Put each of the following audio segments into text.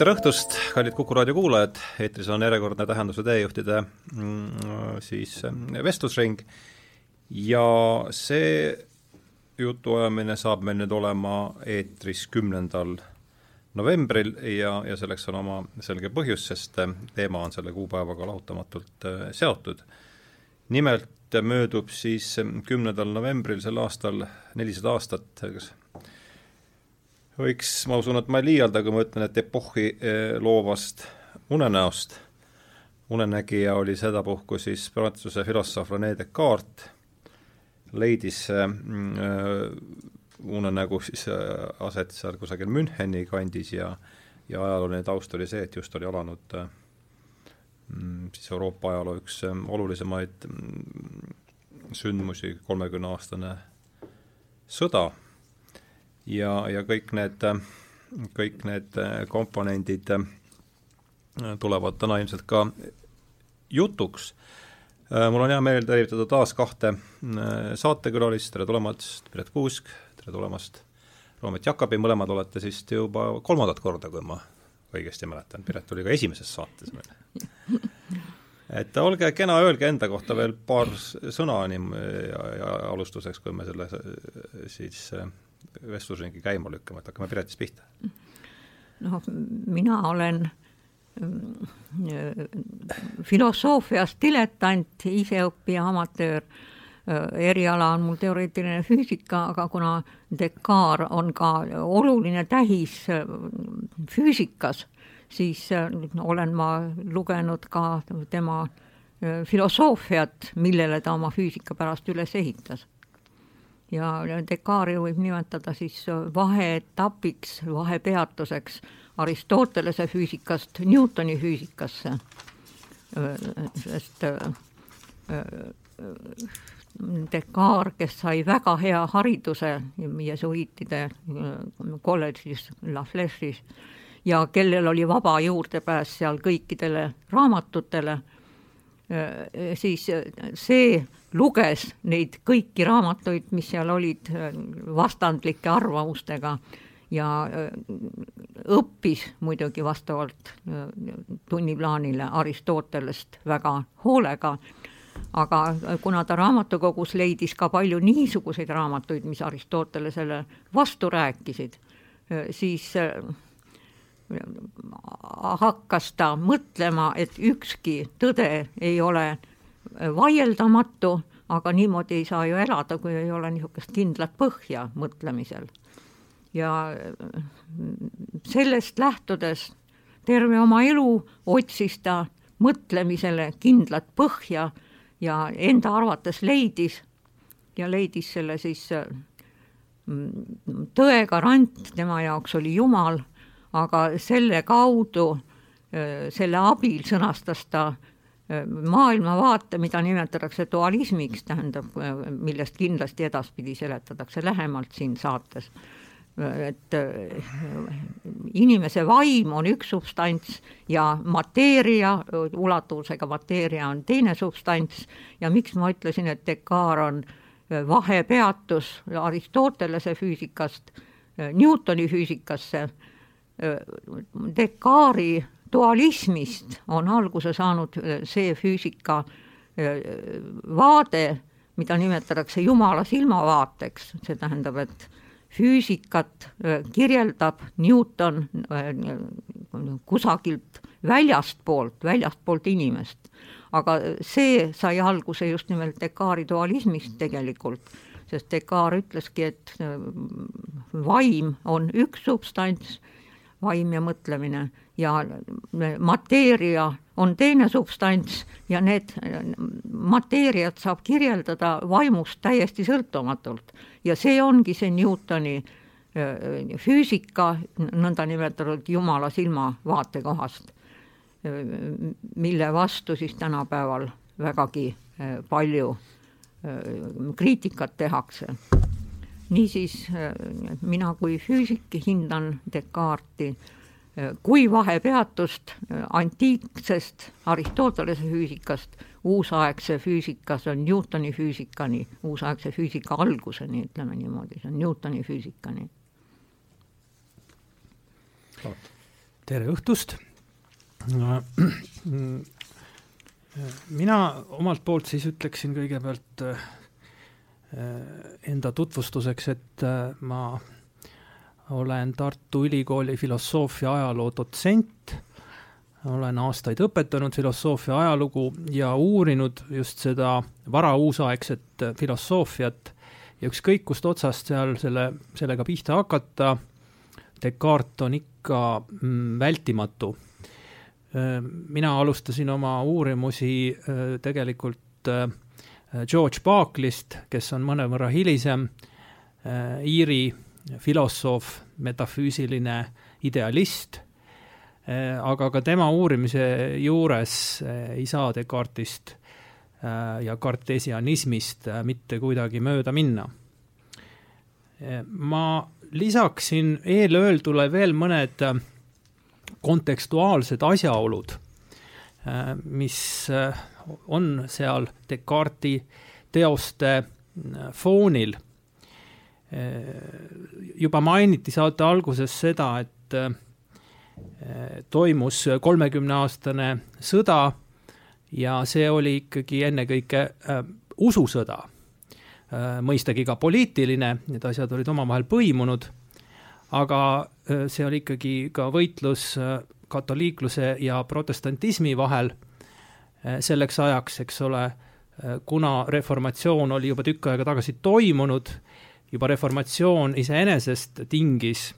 tere õhtust, kallid Kuku raadio kuulajad, eetris on järjekordne Tähenduse teejuhtide mm, siis vestlusring ja see jutuajamine saab meil nüüd olema eetris kümnendal novembril ja, ja selleks on oma selge põhjus, sest teema on selle kuupäevaga lahutamatult äh, seotud. nimelt möödub siis kümnendal novembril sel aastal nelisada aastat, kas võiks, ma usun, et ma ei liialda, kui ma ütlen, et epohhi eh, loovast unenäost. unenägija oli sedapuhku siis prantsuse filosoof Rene Descartes, leidis mm, äh, unenägu siis aset seal kusagil Müncheni kandis ja ja ajalooline taust oli see, et just oli alanud mm, siis Euroopa ajaloo üks olulisemaid mm, sündmusi, kolmekümneaastane sõda ja, ja kõik need, kõik need komponendid tulevad täna ilmselt ka jutuks. mul on hea meel tervitada taas kahte saatekülalist, tere tulemast, Piret Kuusk, tere tulemast, Roomet Jakabi, mõlemad olete siis juba kolmandat korda, kui ma õigesti mäletan, Piret oli ka esimeses saates meil. et olge kena, öelge enda kohta veel paar sõna nii ja, ja alustuseks, kui me selle siis vestlusringi käima lükkama, et hakkame Piretist pihta? noh, mina olen mm, filosoofias diletant, iseõppija, amatöör, eriala on mul teoreetiline füüsika, aga kuna Descartes on ka oluline tähis füüsikas, siis olen ma lugenud ka tema filosoofiat, millele ta oma füüsika pärast üles ehitas ja dekaari võib nimetada siis vaheetapiks, vahepeatuseks Aristotelese füüsikast Newtoni füüsikasse. sest Dekaar, kes sai väga hea hariduse jesuiitide kolledžis La Fleche'is ja kellel oli vaba juurdepääs seal kõikidele raamatutele, siis see luges neid kõiki raamatuid, mis seal olid äh, vastandlike arvamustega ja äh, õppis muidugi vastavalt äh, tunniplaanile Aristotelest väga hoolega, aga kuna ta raamatukogus leidis ka palju niisuguseid raamatuid, mis Aristotelesele vastu rääkisid, siis hakkas ta mõtlema, et ükski tõde ei ole vaieldamatu, aga niimoodi ei saa ju elada, kui ei ole niisugust kindlat põhja mõtlemisel. ja sellest lähtudes terve oma elu otsis ta mõtlemisele kindlat põhja ja enda arvates leidis ja leidis selle siis mm, tõe garant, tema jaoks oli Jumal, aga selle kaudu, selle abil sõnastas ta maailmavaate, mida nimetatakse dualismiks, tähendab, millest kindlasti edaspidi seletatakse lähemalt siin saates, et inimese vaim on üks substants ja mateeria, ulatusega mateeria on teine substants. Ja miks ma ütlesin, et dekaar on vahepeatus Aristotelese füüsikast Newtoni füüsikasse, dekaari dualismist on alguse saanud äh, see füüsika äh, vaade, mida nimetatakse Jumala silmavaateks, see tähendab, et füüsikat äh, kirjeldab Newton kusagilt väljastpoolt, väljastpoolt inimest. aga see sai alguse just nimelt Descartesi dualismist tegelikult, sest Descartes ütleski, et vaim on üks substants, vaim ja mõtlemine ja mateeria on teine substants ja need mateeriat saab kirjeldada vaimust täiesti sõltumatult. ja see ongi see Newtoni füüsika nõndanimetatud jumala silmavaate kohast, äh, mille vastu siis tänapäeval vägagi palju kriitikat tehakse. Niisiis mina kui füüsik hindan Descartesi kui vahepeatust äh, antiiksest Aristotelese füüsikast uusaegse füüsikas on Newtoni füüsikani, uusaegse füüsika alguseni, ütleme niimoodi, see on Newtoni füüsikani. tere õhtust. mina omalt poolt siis ütleksin kõigepealt äh, enda tutvustuseks, et äh, ma olen Tartu Ülikooli filosoofia ajaloo dotsent, olen aastaid õpetanud filosoofia ajalugu ja uurinud just seda varauusaegset filosoofiat ja ükskõik kust otsast seal selle, sellega pihta hakata, Descartes on ikka mm, vältimatu. mina alustasin oma uurimusi tegelikult George Berkeley'st, kes on mõnevõrra hilisem Iiri filosoof, metafüüsiline idealist, aga ka tema uurimise juures ei saa Descartesist ja kartesianismist mitte kuidagi mööda minna. ma lisaksin eelöeldule veel mõned äh, kontekstuaalsed asjaolud, äh, mis äh, on seal Descartesi teoste foonil. juba mainiti saate alguses seda, et toimus kolmekümneaastane sõda ja see oli ikkagi ennekõike ususõda Äh, mõistagi ka poliitiline, need asjad olid omavahel põimunud, aga äh, see oli ikkagi ka võitlus äh, katoliikluse ja protestantismi vahel selleks ajaks, eks ole, kuna reformatsioon oli juba tükk aega tagasi toimunud, juba reformatsioon iseenesest tingis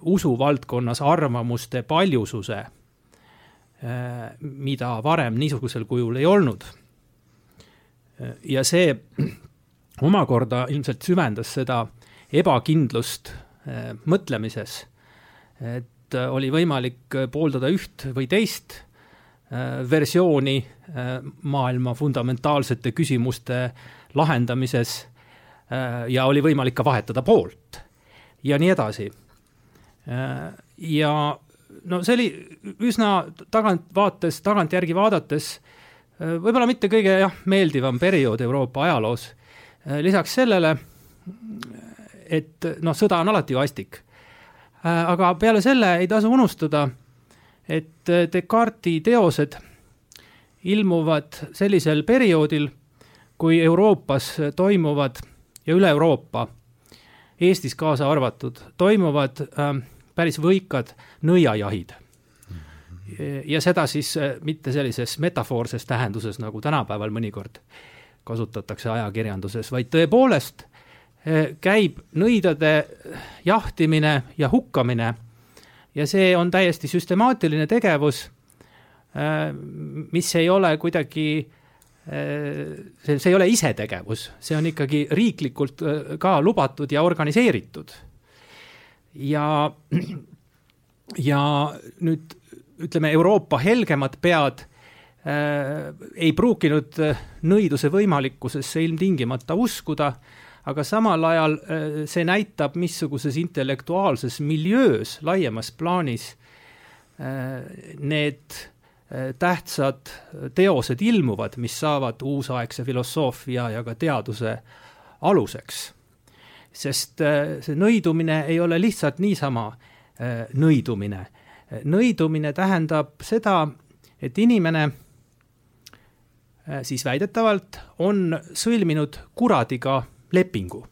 usuvaldkonnas arvamuste paljususe, mida varem niisugusel kujul ei olnud. Ja see omakorda ilmselt süvendas seda ebakindlust mõtlemises, et oli võimalik pooldada üht või teist versiooni maailma fundamentaalsete küsimuste lahendamises ja oli võimalik ka vahetada poolt ja nii edasi. ja no see oli üsna tagantvaates, tagantjärgi vaadates Äh, võib-olla mitte kõige jah, meeldivam periood Euroopa ajaloos. Äh, lisaks sellele, et noh, sõda on alati vastik. Äh, aga peale selle ei tasu unustada, et Descartesi teosed ilmuvad sellisel perioodil, kui Euroopas toimuvad ja üle Euroopa, Eestis kaasa arvatud, toimuvad äh, päris võikad nõiajahid. Ja seda siis äh, mitte sellises metafoorses tähenduses, nagu tänapäeval mõnikord kasutatakse ajakirjanduses, vaid tõepoolest äh, käib nõidade jahtimine ja hukkamine ja see on täiesti süstemaatiline tegevus, äh, mis ei ole kuidagi see, see ei ole isetegevus, see on ikkagi riiklikult ka lubatud ja organiseeritud. ja, ja nüüd ütleme, Euroopa helgemad pead äh, ei pruukinud äh, nõiduse võimalikkusesse ilmtingimata uskuda, aga samal ajal äh, see näitab, missuguses intellektuaalses miljöös laiemas plaanis äh, need äh, tähtsad teosed ilmuvad, mis saavad uusaegse filosoofia ja ka teaduse aluseks. sest see nõidumine ei ole lihtsalt niisama nõidumine nõidumine tähendab seda, et inimene siis väidetavalt on sõlminud kuradiga lepingu.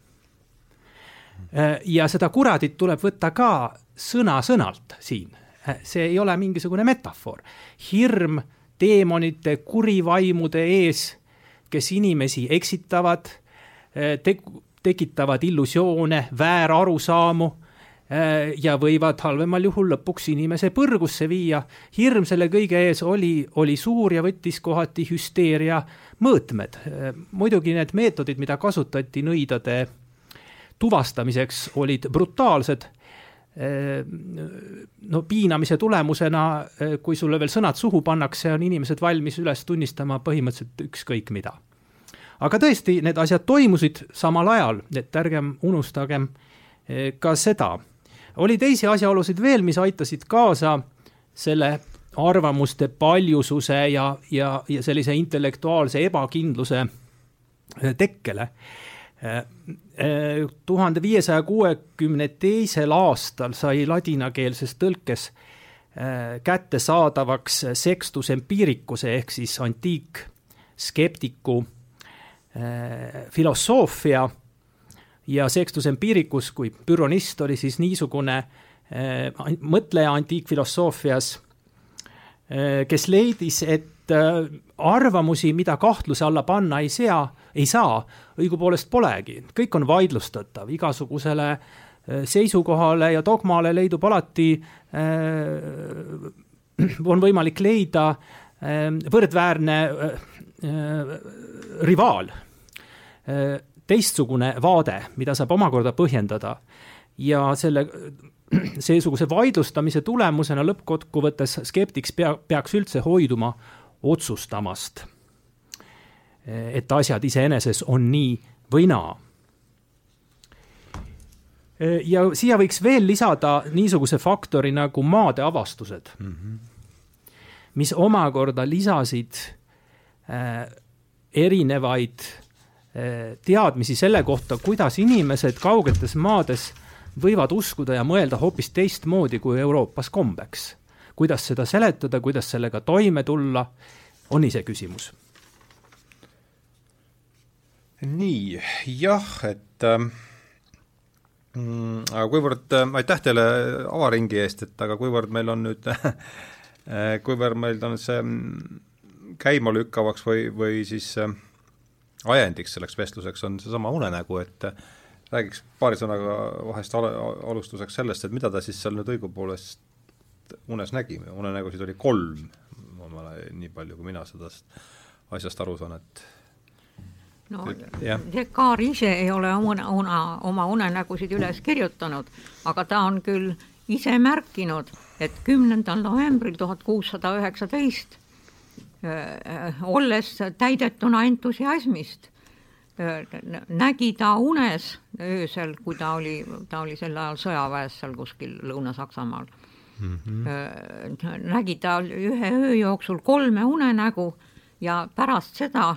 Äh, ja seda kuradit tuleb võtta ka sõna-sõnalt siin, äh, see ei ole mingisugune metafoor. hirm teemonite, kurivaimude ees, kes inimesi eksitavad, tek-, tekitavad illusioone, väärarusaamu Äh, ja võivad halvemal juhul lõpuks inimese põrgusse viia. hirm selle kõige ees oli, oli suur ja võttis kohati hüsteeria mõõtmed. Muidugi need meetodid, mida kasutati nõidade tuvastamiseks, olid brutaalsed no piinamise tulemusena, kui sulle veel sõnad suhu pannakse, on inimesed valmis üles tunnistama põhimõtteliselt ükskõik mida. aga tõesti, need asjad toimusid samal ajal, et ärgem unustagem ka seda oli teisi asjaolusid veel, mis aitasid kaasa selle arvamuste paljususe ja, ja, ja sellise intellektuaalse ebakindluse tekkele. tuhande viiesaja kuuekümne teisel aastal sai ladinakeelses tõlkes kättesaadavaks Sextus Empiricuse ehk siis antiikskeptiku filosoofia ja Sextus Empiricus kui büronist oli siis niisugune mõtleja antiikfilosoofias, kes leidis, et arvamusi, mida kahtluse alla panna ei sea, ei saa, õigupoolest polegi, kõik on vaidlustatav, igasugusele äh, seisukohale ja dogmale leidub alati, äh, on võimalik leida äh, võrdväärne rivaal, teistsugune vaade, mida saab omakorda põhjendada. Ja selle seesuguse vaidlustamise tulemusena lõppkokkuvõttes skeptiks pea, peaks üldse hoiduma otsustamast et asjad iseeneses on nii või naa. ja siia võiks veel lisada niisuguse faktori nagu maadeavastused mm, -hmm. mis omakorda lisasid äh, erinevaid äh, teadmisi selle kohta, kuidas inimesed kaugetes maades võivad uskuda ja mõelda hoopis teistmoodi kui Euroopas kombeks. kuidas seda seletada, kuidas sellega toime tulla, on iseküsimus nii, jah, et ähm, mm, aga kuivõrd äh,, aitäh teile avaringi eest, et aga kuivõrd meil on nüüd äh, kuivõrd meil on see mm, käimalükkavaks või, või siis äh, ajendiks selleks vestluseks on seesama unenägu, et räägiks paari sõnaga vahest al alustuseks sellest, et mida ta siis seal nüüd õigupoolest unes nägi, unenägusid oli kolm, nii palju, kui mina sellest asjast aru saan, et no Descartes ise ei ole una, una, oma unenägusid üles kirjutanud, aga ta on küll ise märkinud, et kümnendal novembril tuhat kuussada üheksateist olles täidetuna entusiasmist, nägi ta unes öösel, kui ta oli, ta oli sel ajal sõjaväes seal kuskil Lõuna-Saksamaal mm. -hmm. nägi ta ühe öö jooksul kolme unenägu ja pärast seda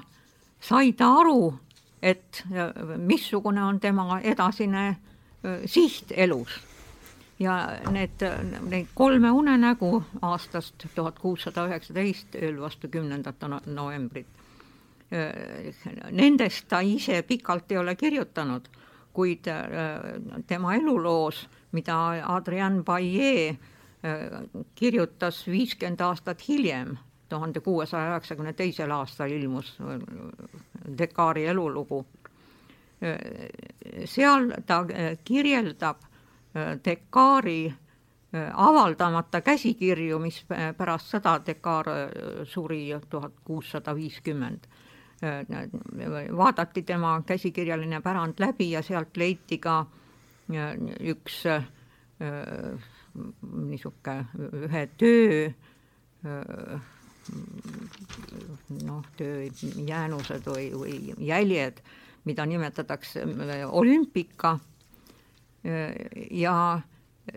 sai ta aru, et missugune on tema edasine siht elus. ja need, neid kolme unenägu aastast tuhat kuussada üheksateist, ööl vastu kümnendat novembrit, nendest ta ise pikalt ei ole kirjutanud, kuid tema eluloos, mida Adrian Baillet kirjutas viiskümmend aastat hiljem, tuhande kuuesaja üheksakümne teisel aastal ilmus Dekari elulugu. seal ta kirjeldab Dekari avaldamata käsikirju, mis pärast seda Dekar suri tuhat kuussada viiskümmend. Vaadati tema käsikirjaline pärand läbi ja sealt leiti ka üks niisugune ühe töö noh, töö jäänused või, või jäljed, mida nimetatakse äh, olümpika. ja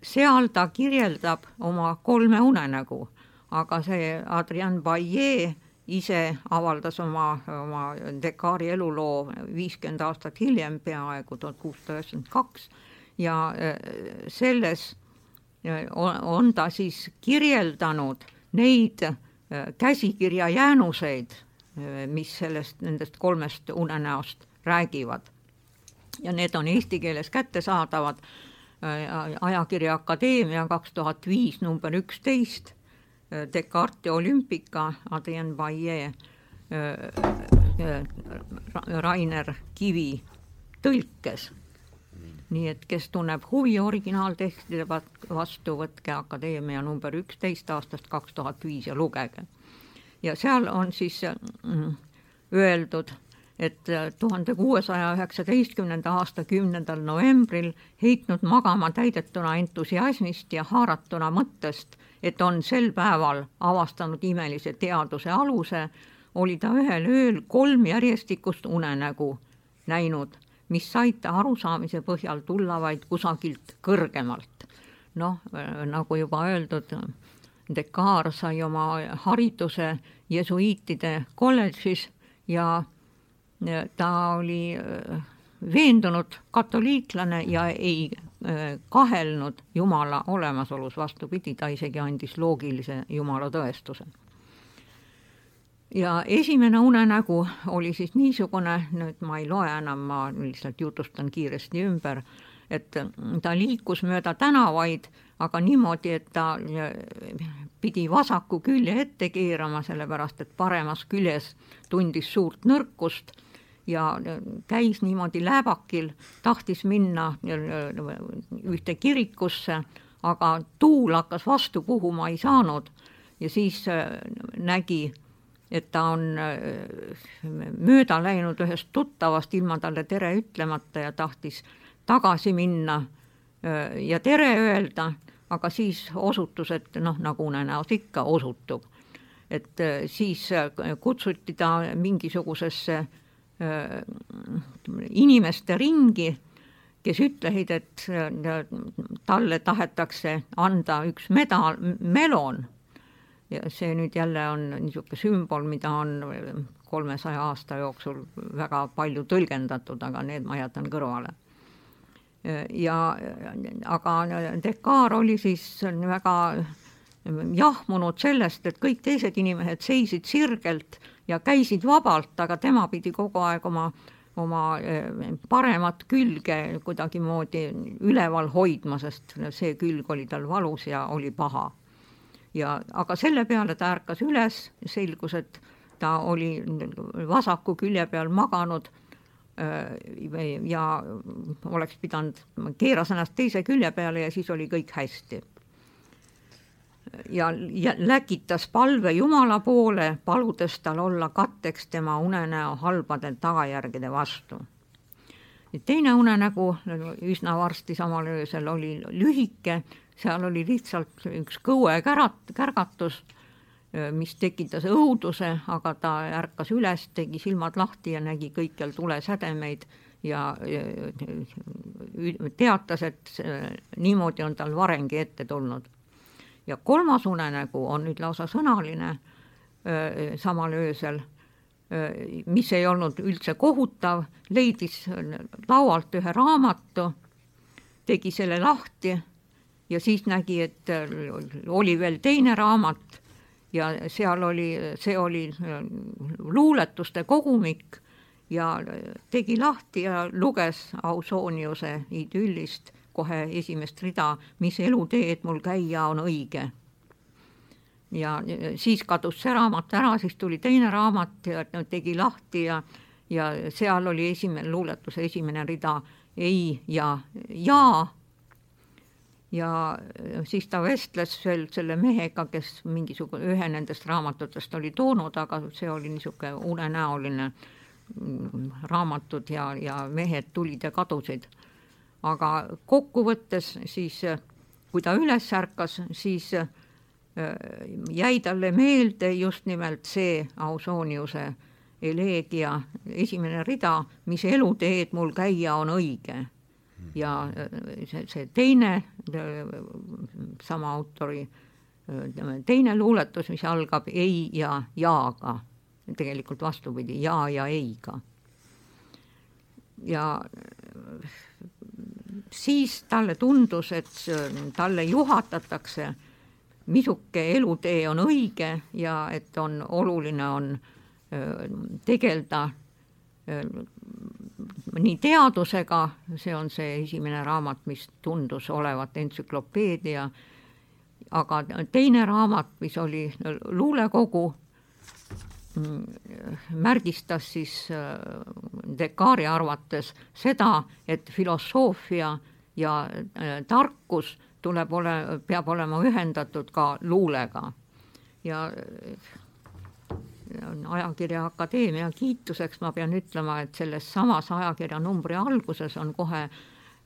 seal ta kirjeldab oma kolme unenägu, aga see Adrian Baillet ise avaldas oma, oma Dekari eluloo viiskümmend aastat hiljem, peaaegu tuhat kuussada üheksakümmend kaks ja äh, selles äh, on ta siis kirjeldanud neid Äh, käsikirja jäänuseid, mis sellest, nendest kolmest unenäost räägivad. ja need on eesti keeles kättesaadavad ajakirja Akadeemia kaks tuhat viis number üksteist, Descartes olümpika, Adrien Baillet, Rainer Kivi tõlkes nii et kes tunneb huvi originaaltekstide vastu, võtke Akadeemia number üksteist aastast kaks tuhat viis ja lugege. ja seal on siis mm, öeldud, et tuhande kuuesaja üheksateistkümnenda aasta kümnendal novembril heitnud magama täidetuna entusiasmist ja haaratuna mõttest, et on sel päeval avastanud imelise teaduse aluse, oli ta ühel ööl kolm järjestikust unenägu näinud mis said ta arusaamise põhjal tulla vaid kusagilt kõrgemalt. noh, nagu juba öeldud, Descartes sai oma hariduse jesuiitide kolledžis ja ta oli veendunud katoliiklane ja ei kahelnud Jumala olemasolus, vastupidi, ta isegi andis loogilise Jumala tõestuse. Ja esimene unenägu oli siis niisugune, nüüd ma ei loe enam, ma lihtsalt jutustan kiiresti ümber, et ta liikus mööda tänavaid, aga niimoodi, et ta pidi vasaku külje ette keerama, sellepärast et paremas küljes tundis suurt nõrkust ja käis niimoodi lääbakil, tahtis minna ühte kirikusse, aga tuul hakkas vastu puhuma ei saanud. Ja siis nägi et ta on mööda läinud ühest tuttavast ilma talle tere ütlemata ja tahtis tagasi minna ja tere öelda, aga siis osutus, et noh, nagu unenäos ikka osutub, et siis kutsuti ta mingisugusesse inimeste ringi, kes ütlesid, et talle tahetakse anda üks medal, melon ja see nüüd jälle on niisugune sümbol, mida on kolmesaja aasta jooksul väga palju tõlgendatud, aga need ma jätan kõrvale. ja aga Dekar oli siis väga jahmunud sellest, et kõik teised inimesed seisid sirgelt ja käisid vabalt, aga tema pidi kogu aeg oma oma paremat külge kuidagimoodi üleval hoidma, sest see külg oli tal valus ja oli paha ja aga selle peale ta ärkas üles, selgus, et ta oli vasaku külje peal maganud äh, ja oleks pidanud, keeras ennast teise külje peale ja siis oli kõik hästi. Ja, ja läkitas palve Jumala poole, paludes tal olla katteks tema unenäo halbade tagajärgede vastu. teine unenägu üsna varsti samal öösel oli lühike seal oli lihtsalt üks kõuekärat-, kärgatus, mis tekitas õuduse, aga ta ärkas üles, tegi silmad lahti ja nägi kõikjal tulesädemeid ja teatas, et niimoodi on tal varemgi ette tulnud. Ja kolmas unenägu on nüüd lausa sõnaline samal öösel, mis ei olnud üldse kohutav, leidis laualt ühe raamatu, tegi selle lahti ja siis nägi, et oli veel teine raamat ja seal oli, see oli luuletuste kogumik ja tegi lahti ja luges Ausoniuse idüllist kohe esimest rida, mis eluteed mul käia on õige. ja siis kadus see raamat ära, siis tuli teine raamat ja tegi lahti ja, ja seal oli esimene luuletuse esimene rida ei ja jaa ja siis ta vestles veel selle mehega, kes mingisugune, ühe nendest raamatutest oli toonud, aga see oli niisugune unenäoline mm, raamatud ja, ja mehed tulid ja kadusid. Aga kokkuvõttes siis, kui ta üles ärkas, siis äh, jäi talle meelde just nimelt see Ausoniuse eleegia esimene rida, mis eluteed mul käia on õige ja äh, see, see teine, äh, sama autori ütleme, teine luuletus, mis algab ei ja jaaga, tegelikult vastupidi, ja ja eiga. ja äh, siis talle tundus, et talle juhatatakse, misuke elutee on õige ja et on oluline on tegeleda nii teadusega, see on see esimene raamat, mis tundus olevat entsüklopeedia, aga teine raamat, mis oli luulekogu, märgistas siis äh, Descartesi arvates seda, et filosoofia ja äh, tarkus tuleb ole, peab olema ühendatud ka luulega. ja ajakirja Akadeemia kiituseks ma pean ütlema, et selles samas ajakirja numbri alguses on kohe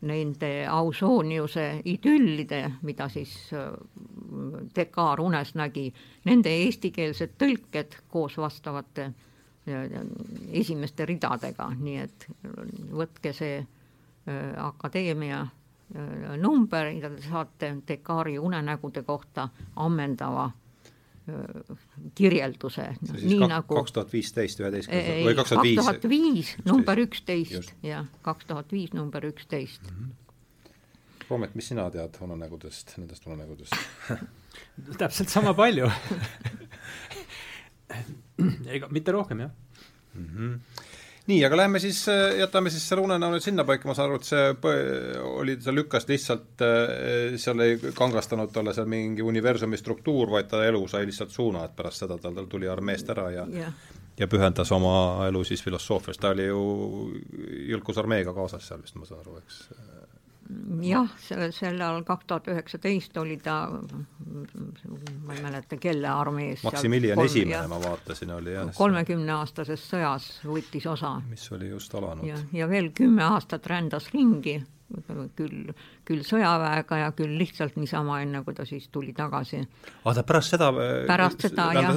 nende Ausoniuse idüllide, mida siis äh, Dekar unes nägi, nende eestikeelsed tõlked koos vastavate äh, esimeste ridadega, nii et võtke see äh, Akadeemia number ja te saate Dekari unenägude kohta ammendava kirjelduse, nii nagu kaks tuhat viisteist, üheteistkümnes või kaks tuhat viis, number üksteist, jah, kaks tuhat viis, number üksteist. Mhm. Roomet, mis sina tead unenägudest, nendest unenägudest täpselt sama palju ega mitte rohkem, jah mm. -hmm nii, aga lähme siis, äh, jätame siis selle unenäo nüüd sinnapaika, ma saan aru, et see oli, sa lükkas lihtsalt, äh, seal ei kangastanud talle seal mingi universumi struktuur, vaid ta elu sai lihtsalt suuna, et pärast seda tal, tal tuli armeest ära ja yeah. ja pühendas oma elu siis filosoofias, ta oli ju Jõlkus armeega kaasas seal vist, ma saan aru, eks? Jah, selle, sel ajal kaks tuhat üheksateist oli ta, ma ei mäleta, kelle armees. Maximilian Esimene, ma vaatasin, oli jah. kolmekümneaastases sõjas võttis osa. mis oli just alanud. ja, ja veel kümme aastat rändas ringi, küll, küll sõjaväega ja küll lihtsalt niisama, enne kui ta siis tuli tagasi. aa, ta pärast seda pärast seda jah,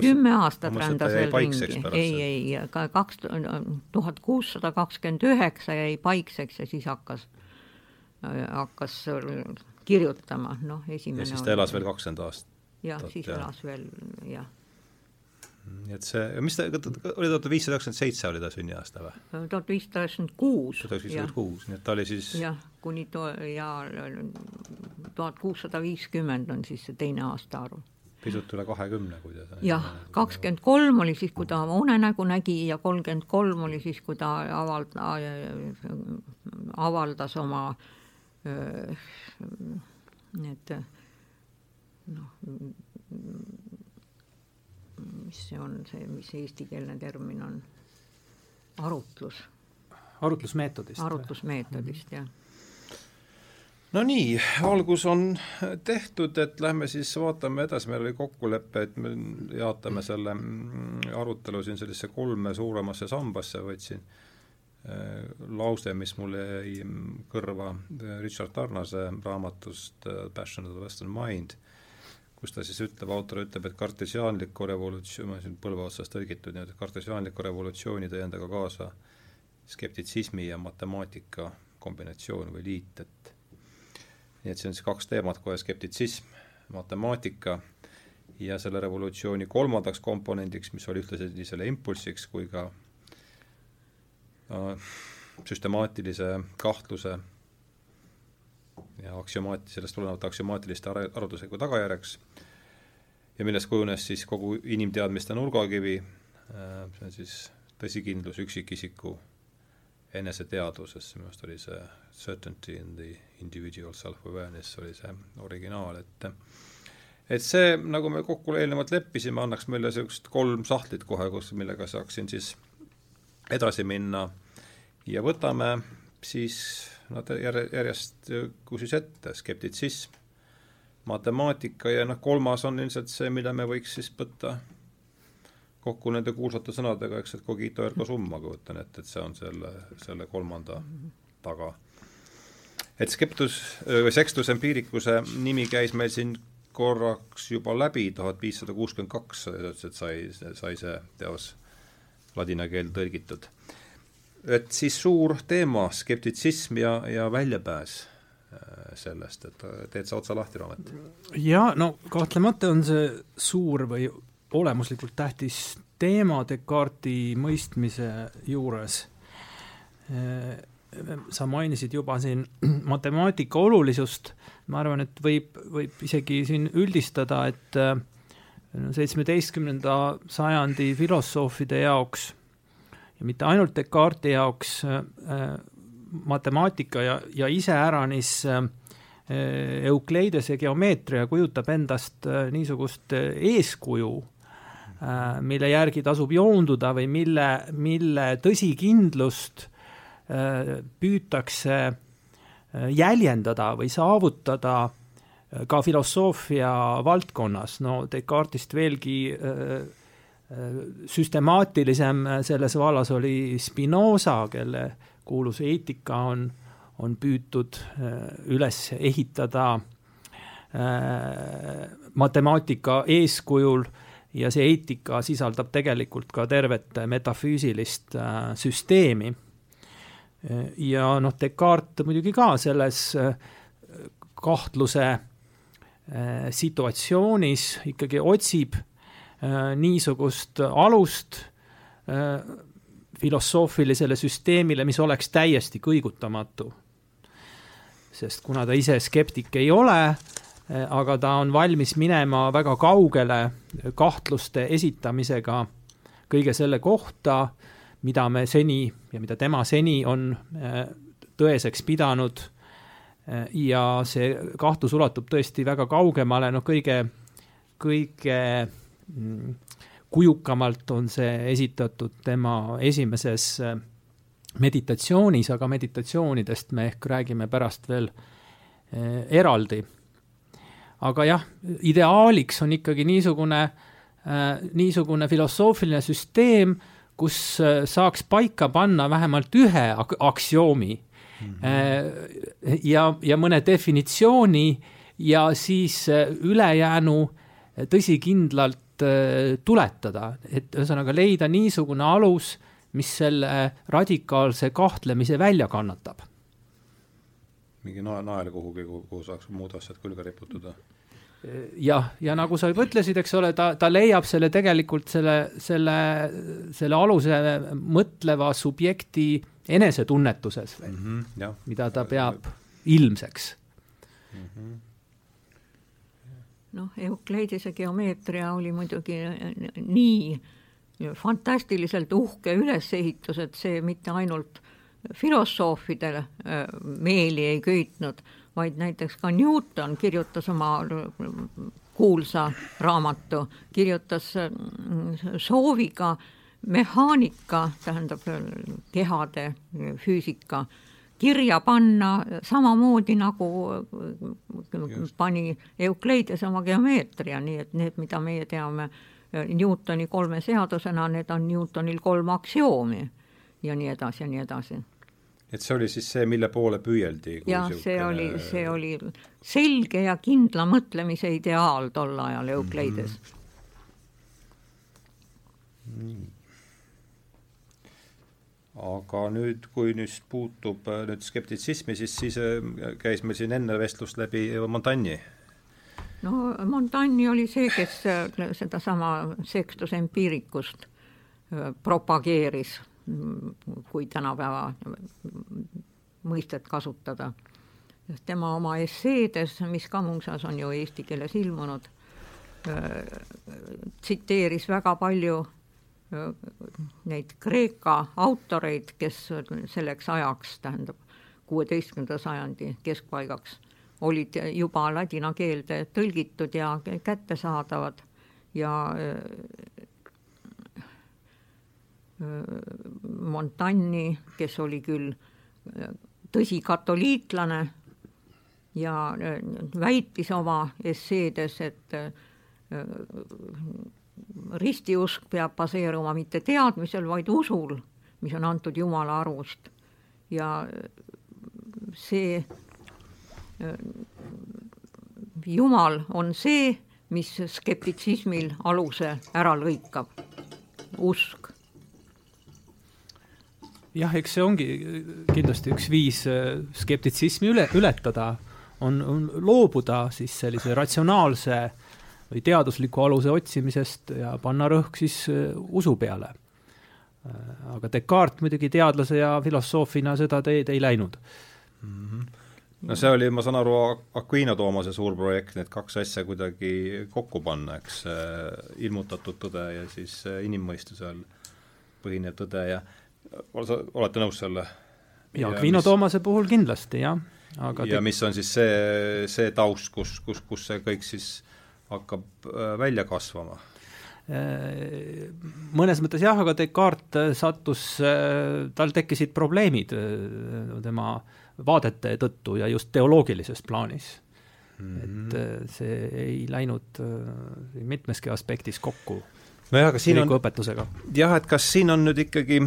kümme aastat rändas veel ringi, ei, ei, ka kaks tuhat kuussada kakskümmend üheksa jäi paikseks ja siis hakkas hakkas kirjutama, noh, esimene ja siis ta elas veel kakskümmend aastat? jah, siis ja. elas veel, jah. nii et see, mis ta, oli tuhat viissada üheksakümmend seitse oli ta sünniaasta või? tuhat viissada üheksakümmend kuus. tuhat üheksakümmend kuus, nii et ta oli siis jah, kuni to- ja tuhat kuussada viiskümmend on siis see teine aastaarv pisut üle kahekümne, kui ta jah, kakskümmend kolm oli siis, kui ta oma unenägu nägi ja kolmkümmend kolm oli siis, kui ta avald-, avaldas oma äh, need noh, mis see on, see, mis eestikeelne termin on, arutlus. arutlusmeetodist. arutlusmeetodist, jah no nii, algus on tehtud, et lähme siis vaatame edasi, meil oli kokkulepe, et me jaotame selle arutelu siin sellisesse kolme suuremasse sambasse, võtsin lause, mis mulle jäi kõrva äh, Richard Tarnase raamatust äh, Passion of the Western Mind, kus ta siis ütleb, autor ütleb, et kartesiaanliku revolutsioon, ma siin põlve otsast tõlgitud nii-öelda, kartesiaanliku revolutsiooni tõi endaga kaasa skeptitsismi ja matemaatika kombinatsioon või liit, et nii et see on siis kaks teemat kohe, skeptitsism, matemaatika ja selle revolutsiooni kolmandaks komponendiks, mis oli ühtlasi nii selle impulsiks kui ka süstemaatilise kahtluse ja aktsiomaat, sellest tulenevalt aksiomaatiliste arvutusega tagajärjeks ja millest kujunes siis kogu inimteadmiste nurgakivi, äh, see on siis tõsikindlus üksikisiku eneseteadvuses, minu arust oli see certainty in the individual self-awareness oli see originaal, et et see, nagu me kokku eelnevalt leppisime, annaks meile niisugust kolm sahtlit kohe, kus, millega saaksin siis edasi minna ja võtame siis nad järjest kusis ette, skeptitsism, matemaatika ja noh, kolmas on ilmselt see, mille me võiks siis võtta kokku nende kuulsate sõnadega, eks, et cogito ergo sum, ma kujutan ette, et see on selle, selle kolmanda taga. et skeptus või sextus empiricuse nimi käis meil siin korraks juba läbi, tuhat viissada kuuskümmend kaks, et sai, sai see teos ladina keelde tõlgitud et siis suur teema, skeptitsism ja, ja väljapääs äh, sellest, et äh, teed sa otsa lahti, Raamet? jaa, no kahtlemata on see suur või olemuslikult tähtis teema Descartesi mõistmise juures. Äh, sa mainisid juba siin matemaatika olulisust, ma arvan, et võib, võib isegi siin üldistada, et seitsmeteistkümnenda sajandi filosoofide jaoks ja mitte ainult Descartesi jaoks äh, äh, matemaatika ja, ja iseäranis äh, Eukleidese geomeetria kujutab endast niisugust eeskuju, mille järgi tasub joonduda või mille, mille tõsikindlust püütakse jäljendada või saavutada ka filosoofia valdkonnas, no Descartesist veelgi äh, süstemaatilisem selles vallas oli Spinoza, kelle kuulus eetika on, on püütud äh, üles ehitada äh, matemaatika eeskujul ja see eetika sisaldab tegelikult ka tervet metafüüsilist äh, süsteemi. ja noh, Descartes muidugi ka selles kahtluse äh, situatsioonis ikkagi otsib äh, niisugust alust filosoofilisele süsteemile, mis oleks täiesti kõigutamatu. sest kuna ta ise skeptik ei ole, aga ta on valmis minema väga kaugele kahtluste esitamisega kõige selle kohta, mida me seni ja mida tema seni on tõeseks pidanud ja see kahtlus ulatub tõesti väga kaugemale, noh kõige, kõige mm, kujukamalt on see esitatud tema esimeses äh, meditatsioonis, aga meditatsioonidest me ehk räägime pärast veel äh, eraldi. aga jah, ideaaliks on ikkagi niisugune, äh, niisugune filosoofiline süsteem, kus saaks paika panna vähemalt ühe aksioomi mm. -hmm. ja, ja mõne definitsiooni ja siis äh, ülejäänu äh, tõsikindlalt tuletada, et ühesõnaga leida niisugune alus, mis selle radikaalse kahtlemise välja kannatab. mingi nael, nael kuhugi, kuhu saaks muud asjad külge riputada jah, ja nagu sa juba ütlesid, eks ole, ta, ta leiab selle tegelikult selle, selle, selle aluse mõtleva subjekti enesetunnetuses veel mm, -hmm, mida ta peab ilmseks mm. -hmm noh, Eukleidise geomeetria oli muidugi nii fantastiliselt uhke ülesehitus, et see mitte ainult filosoofidele äh, meeli ei köitnud, vaid näiteks ka Newton kirjutas oma kuulsa raamatu, kirjutas sooviga mehaanika, tähendab kehade füüsika, kirja panna samamoodi nagu Just. pani Eukleides oma geomeetria, nii et need, mida meie teame Newtoni kolme seadusena, need on Newtonil kolm aksioomi ja nii edasi ja nii edasi et see oli siis see, mille poole püüeldi? jah, see oli, see oli selge ja kindla mõtlemise ideaal tol ajal Eukleides mm. -hmm. Aga nüüd, kui nüüd puutub äh, nüüd skeptitsismi, siis, siis äh, käis meil siin enne vestlust läbi Montagne'i no Montagne'i oli see, kes äh, sedasama Sextus Empiricust propageeris kui tänapäeva mõistet kasutada. sest tema oma esseedes, mis ka muuseas on ju eesti keeles ilmunud, tsiteeris väga palju neid Kreeka autoreid, kes selleks ajaks, tähendab kuueteistkümnenda sajandi keskpaigaks, olid juba ladina keelde tõlgitud ja kättesaadavad ja Montagne'i, kes oli küll tõsi katoliiklane ja väitis oma esseedes, et ristiusk peab baseeruma mitte teadmisel, vaid usul, mis on antud Jumala arust. ja see Jumal on see, mis skeptitsismil aluse ära lõikab, usk jah, eks see ongi kindlasti üks viis äh, skeptitsismi üle, ületada, on, on loobuda siis sellise ratsionaalse või teadusliku aluse otsimisest ja panna rõhk siis äh, usu peale. Äh, aga Descartes muidugi teadlase ja filosoofina seda teed ei läinud mm. -hmm no see oli, ma saan aru, Aquino Toomase suur projekt, need kaks asja kuidagi kokku panna, eks, ilmutatud tõde ja siis inimmõistusel põhinev tõde ja olete nõus selle? ja Aquino mis... Toomase puhul kindlasti, jah. aga ja te... mis on siis see, see taust, kus, kus, kus see kõik siis hakkab äh, välja kasvama? Äh, mõnes mõttes jah, aga Descartes sattus, äh, tal tekkisid probleemid tema vaadete tõttu ja just teoloogilises plaanis mm. -hmm. et see ei läinud mitmeski aspektis kokku nojah, aga siin on õpetusega. jah, et kas siin on nüüd ikkagi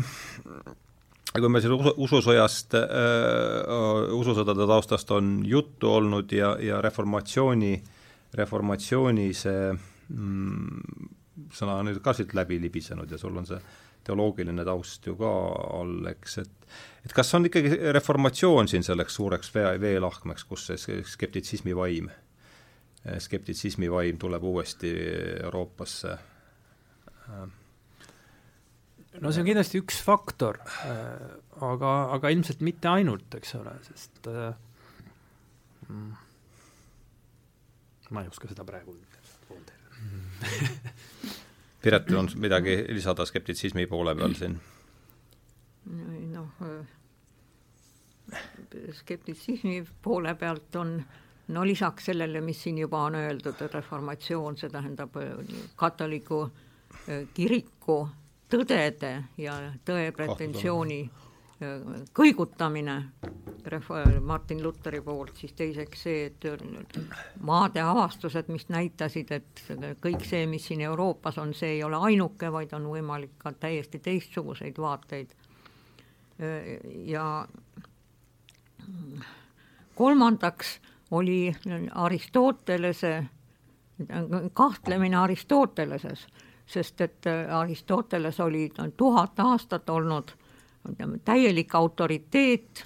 kui meil selle usu, ususõjast äh,, ususõdade taustast on juttu olnud ja, ja reformatsiooni, reformatsiooni see mm, sõna on nüüd ka siit läbi libisenud ja sul on see teoloogiline taust ju ka all, eks, et et kas on ikkagi reformatsioon siin selleks suureks vee, veelahkmeks, kus see skeptitsismi vaim skeptitsismi vaim tuleb uuesti Euroopasse. no see on kindlasti üks faktor, aga, aga ilmselt mitte ainult, eks ole, sest mm, ma ei oska seda praegu Piretil on midagi lisada skeptitsismi poole peal siin? noh, skeptitsismi poole pealt on no lisaks sellele, mis siin juba on öeldud, reformatsioon, see tähendab katoliku kiriku tõdede ja tõe pretensiooni kõigutamine Martin Luteri poolt, siis teiseks see, et maade avastused, mis näitasid, et kõik see, mis siin Euroopas on, see ei ole ainuke, vaid on võimalik ka täiesti teistsuguseid vaateid. ja kolmandaks oli Aristotelese, kahtlemine Aristoteleses, sest et Aristoteles oli tuhat aastat olnud täielik autoriteet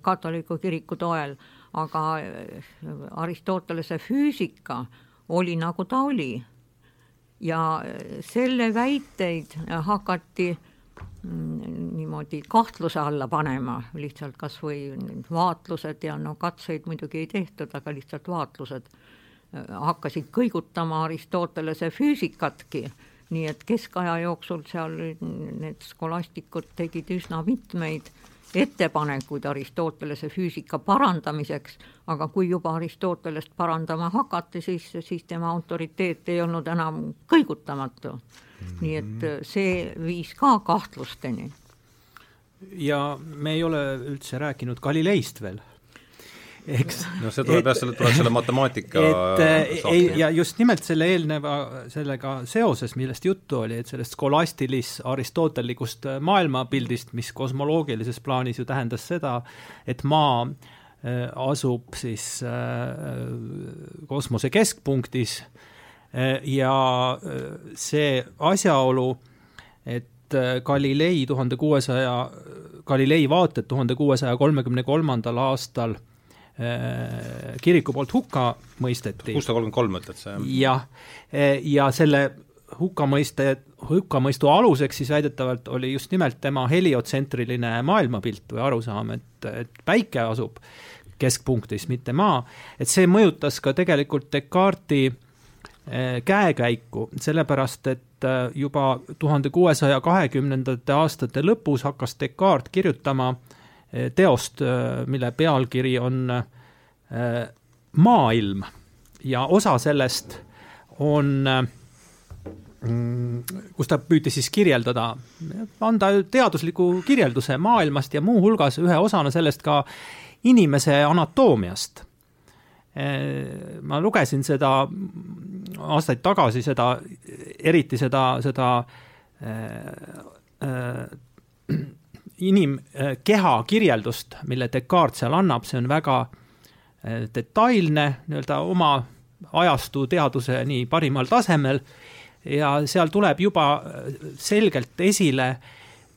katoliku kiriku toel, aga Aristotelese füüsika oli nagu ta oli. ja selle väiteid hakati Mm, niimoodi kahtluse alla panema, lihtsalt kas või vaatlused ja no katseid muidugi ei tehtud, aga lihtsalt vaatlused äh, hakkasid kõigutama Aristotelese füüsikatki, nii et keskaja jooksul seal need skolastikud tegid üsna mitmeid ettepanekuid Aristotelese füüsika parandamiseks, aga kui juba Aristotelest parandama hakati, siis, siis tema autoriteet ei olnud enam kõigutamatu. Nii et äh, see viis ka kahtlusteni. ja me ei ole üldse rääkinud Galileist veel eks. no see tuleb jah, selle, tuleb selle matemaatika et äh, ei, ja just nimelt selle eelneva, sellega seoses, millest juttu oli, et sellest skolastilis aristotellikust äh, maailmapildist, mis kosmoloogilises plaanis ju tähendas seda, et maa asub siis kosmose keskpunktis Äh, ja äh, see asjaolu, et äh, Galilei tuhande kuuesaja, Galilei vaated tuhande kuuesaja kolmekümne kolmandal aastal kiriku poolt hukka mõisteti. kuussada kolmkümmend kolm ütled sa, jah? jah, ja selle hukkamõiste, hukkamõistu aluseks siis väidetavalt oli just nimelt tema heliotsentriline maailmapilt või arusaam, et, et päike asub keskpunktis, mitte maa, et see mõjutas ka tegelikult Descartesi Eh, käekäiku, sellepärast et eh, juba tuhande kuuesaja kahekümnendate aastate lõpus hakkas Descartes kirjutama eh, teost, mille pealkiri on Maailm. Ja osa sellest on mm, kus ta püüdis siis kirjeldada, anda teadusliku kirjelduse maailmast ja muuhulgas ühe osana sellest ka inimese anatoomiast. Eh, ma lugesin seda aastaid tagasi, seda, eriti seda, seda äh, äh, inimkeha kirjeldust, mille Descartes seal annab, see on väga äh, detailne, nii-öelda oma ajastu teaduse nii parimal tasemel ja seal tuleb juba selgelt esile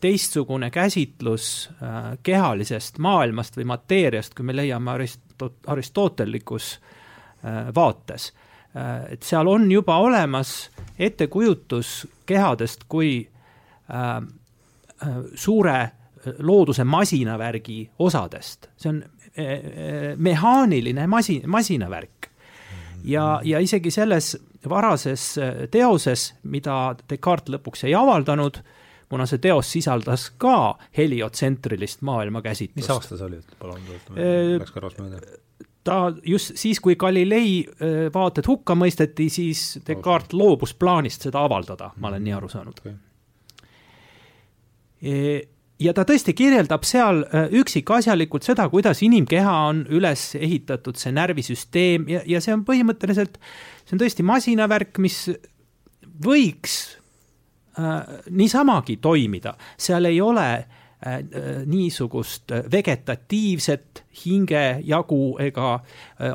teistsugune käsitlus kehalisest maailmast või mateeriast, kui me leiame Arist-, aristotellikus äh, vaates. Äh, et seal on juba olemas ettekujutus kehadest kui äh, suure looduse masinavärgi osadest, see on mehaaniline masi-, masinavärk. ja, ja isegi selles varases teoses, mida Descartes lõpuks ei avaldanud, kuna see teos sisaldas ka heliotsentrilist maailmakäsitlust. mis aasta see oli, palun, läks kõrvast mööda? ta just siis, kui Galilei vaated hukka mõisteti, siis Descartes loobus plaanist seda avaldada, ma olen nii aru saanud okay.. Ja ta tõesti kirjeldab seal üksikasjalikult seda, kuidas inimkeha on üles ehitatud, see närvisüsteem ja, ja see on põhimõtteliselt, see on tõesti masinavärk, mis võiks äh, niisamagi toimida, seal ei ole äh, niisugust vegetatiivset hingejagu ega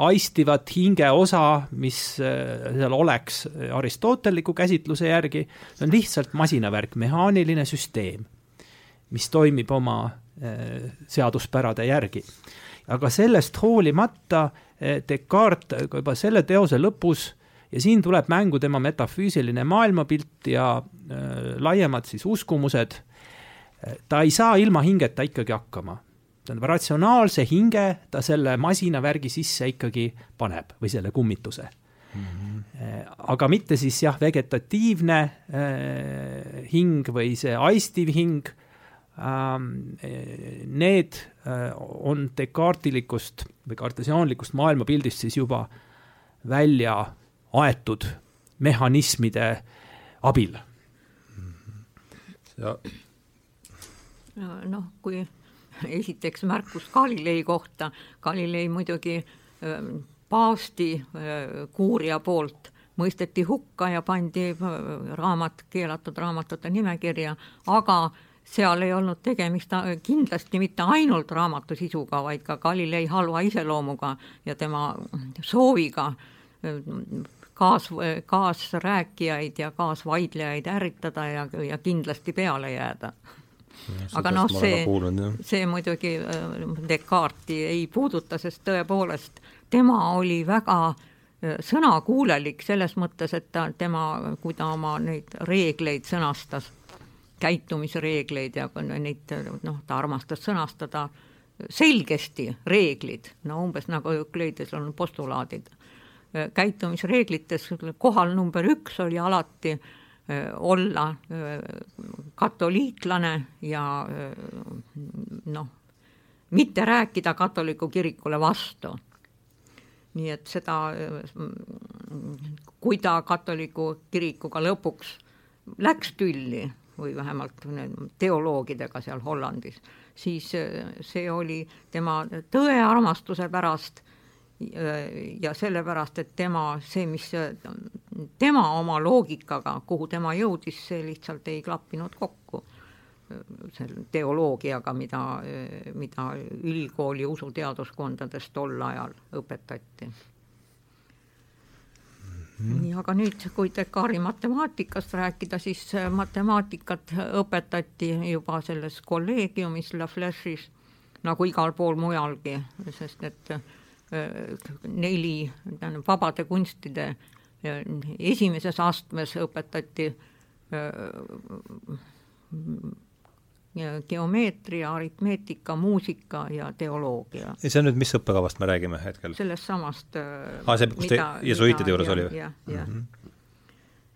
aistivat hingeosa, mis seal oleks aristotelliku käsitluse järgi, see on lihtsalt masinavärk, mehaaniline süsteem, mis toimib oma seaduspärade järgi. aga sellest hoolimata Descartes juba selle teose lõpus ja siin tuleb mängu tema metafüüsiline maailmapilt ja äh, laiemad siis uskumused, ta ei saa ilma hingeta ikkagi hakkama. tähendab, ratsionaalse hinge ta selle masinavärgi sisse ikkagi paneb või selle kummituse mm. -hmm. aga mitte siis jah, vegetatiivne äh, hing või see aistiv hing need äh, on Descartilikust või kartesiaanlikust maailmapildist siis juba välja aetud mehhanismide abil. ja noh, kui esiteks märkus Galilei kohta, Galilei muidugi ähm, paavsti äh, kuuria poolt mõisteti hukka ja pandi äh, raamat, keelatud raamatute nimekirja, aga seal ei olnud tegemist kindlasti mitte ainult raamatu sisuga, vaid ka Galilei halva iseloomuga ja tema sooviga kaas, kaasrääkijaid ja kaasvaidlejaid ärritada ja, ja kindlasti peale jääda. aga noh, see, see muidugi äh, Descartesi ei puuduta, sest tõepoolest tema oli väga äh, sõnakuulelik selles mõttes, et ta, tema, kui ta oma neid reegleid sõnastas, käitumisreegleid ja neid noh, ta armastas sõnastada selgesti reeglid, no umbes nagu Eukleides on postulaadid käitumisreeglites kohal number üks oli alati olla katoliiklane ja noh, mitte rääkida katoliku kirikule vastu. nii et seda, kui ta katoliku kirikuga lõpuks läks tülli või vähemalt teoloogidega seal Hollandis, siis see oli tema tõearmastuse pärast ja sellepärast, et tema, see, mis tema oma loogikaga, kuhu tema jõudis, see lihtsalt ei klappinud kokku selle teoloogiaga, mida, mida ülikooli usuteaduskondades tol ajal õpetati. Nii, aga nüüd, kui Dekari matemaatikast rääkida, siis matemaatikat õpetati juba selles kolleegiumis La Flèche'is nagu igal pool mujalgi, sest et neli, tähendab vabade kunstide esimeses astmes õpetati geomeetria, aritmeetika, muusika ja teoloogia. ja see on nüüd, mis õppekavast me räägime hetkel? sellest samast aa, see, kus te jesuiitide juures oli või? jah, jah mm -hmm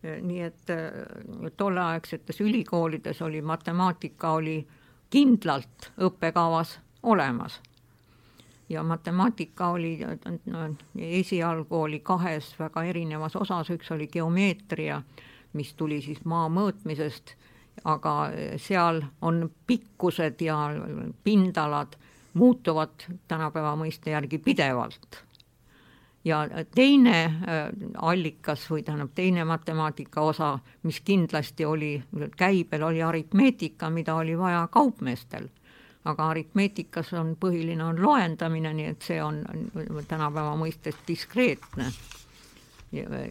nii et tolleaegsetes ülikoolides oli matemaatika oli kindlalt õppekavas olemas ja matemaatika oli no, esialgu oli kahes väga erinevas osas, üks oli geomeetria, mis tuli siis maa mõõtmisest, aga seal on pikkused ja pindalad muutuvad tänapäeva mõiste järgi pidevalt. ja teine äh, allikas või tähendab, teine matemaatika osa, mis kindlasti oli käibel, oli aritmeetika, mida oli vaja kaupmeestel aga aritmeetikas on põhiline on loendamine, nii et see on tänapäeva mõistes diskreetne.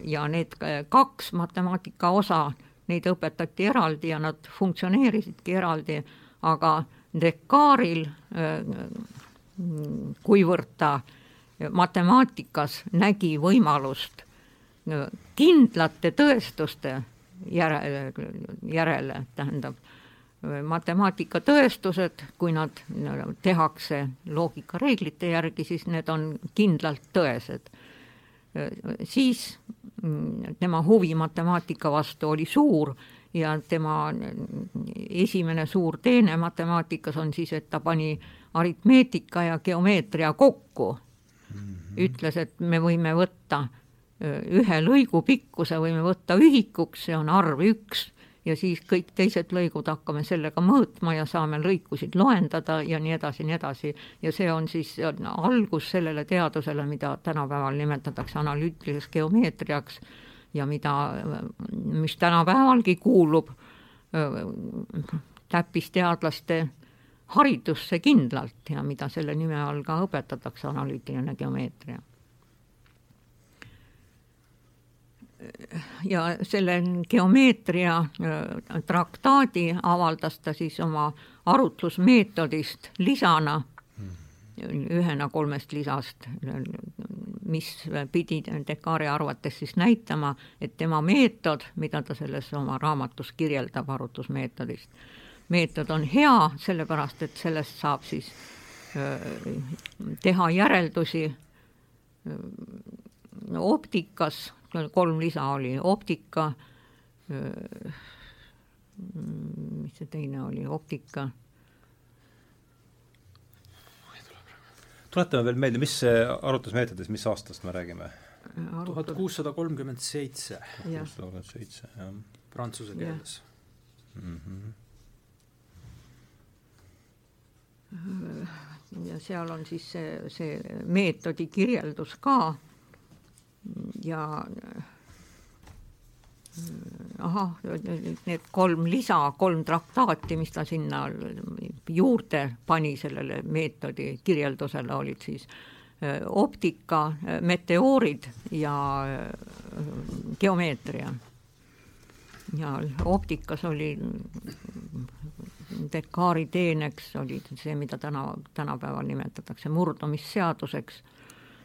ja need kaks matemaatika osa, neid õpetati eraldi ja nad funktsioneerisidki eraldi, aga Descartes'il, kuivõrd ta matemaatikas nägi võimalust kindlate tõestuste järele, järele, tähendab matemaatika tõestused, kui nad tehakse loogikareeglite järgi, siis need on kindlalt tõesed. Siis mm, tema huvi matemaatika vastu oli suur ja tema esimene suur teene matemaatikas on siis, et ta pani aritmeetika ja geomeetria kokku. ütles, et me võime võtta ühe lõigu pikkuse võime võtta ühikuks, see on arv üks ja siis kõik teised lõigud hakkame sellega mõõtma ja saame lõikusid loendada ja nii edasi, nii edasi. ja see on siis on algus sellele teadusele, mida tänapäeval nimetatakse analüütiliseks geomeetriaks ja mida, mis tänapäevalgi kuulub täppisteadlaste haridusse kindlalt ja mida selle nime all ka õpetatakse, analüütiline geomeetria ja selle geomeetria äh, traktaadi avaldas ta siis oma arutlusmeetodist lisana ühena kolmest lisast, mis pidi Descartesi arvates siis näitama, et tema meetod, mida ta selles oma raamatus kirjeldab arvutusmeetodist, meetod on hea, sellepärast et sellest saab siis teha järeldusi optikas, kolm lisa oli optika, mis see teine oli, optika tuletame veel meelde, mis see arvutusmeetodis, mis aastast me räägime? tuhat kuussada kolmkümmend seitse. kuussada kolmkümmend seitse, jah. Prantsuse keeles mm. -hmm. ja seal on siis see, see meetodi kirjeldus ka ja ahah, need kolm lisa, kolm traktaati, mis ta sinna juurde pani sellele meetodi kirjeldusele, olid siis optika, meteoorid ja geomeetria. ja optikas oli Descartesi teeneks oli see, mida täna, tänapäeval nimetatakse murdumisseaduseks,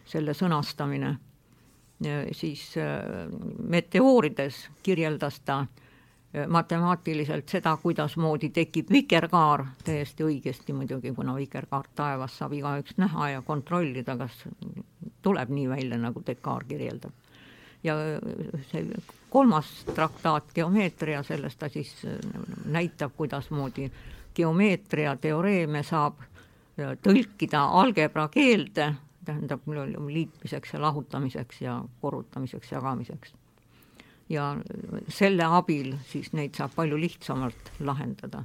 selle sõnastamine siis äh, meteoorides kirjeldas ta äh, matemaatiliselt seda, kuidasmoodi tekib vikerkaar, täiesti õigesti muidugi, kuna vikerkaart taevas saab igaüks näha ja kontrollida, kas tuleb nii välja, nagu Descartes kirjeldab. ja äh, see kolmas traktaat, geomeetria, selles ta siis näitab, kuidasmoodi geomeetria teoreeme saab tõlkida algebra keelde tähendab liitmiseks ja lahutamiseks ja korrutamiseks, jagamiseks. ja selle abil siis neid saab palju lihtsamalt lahendada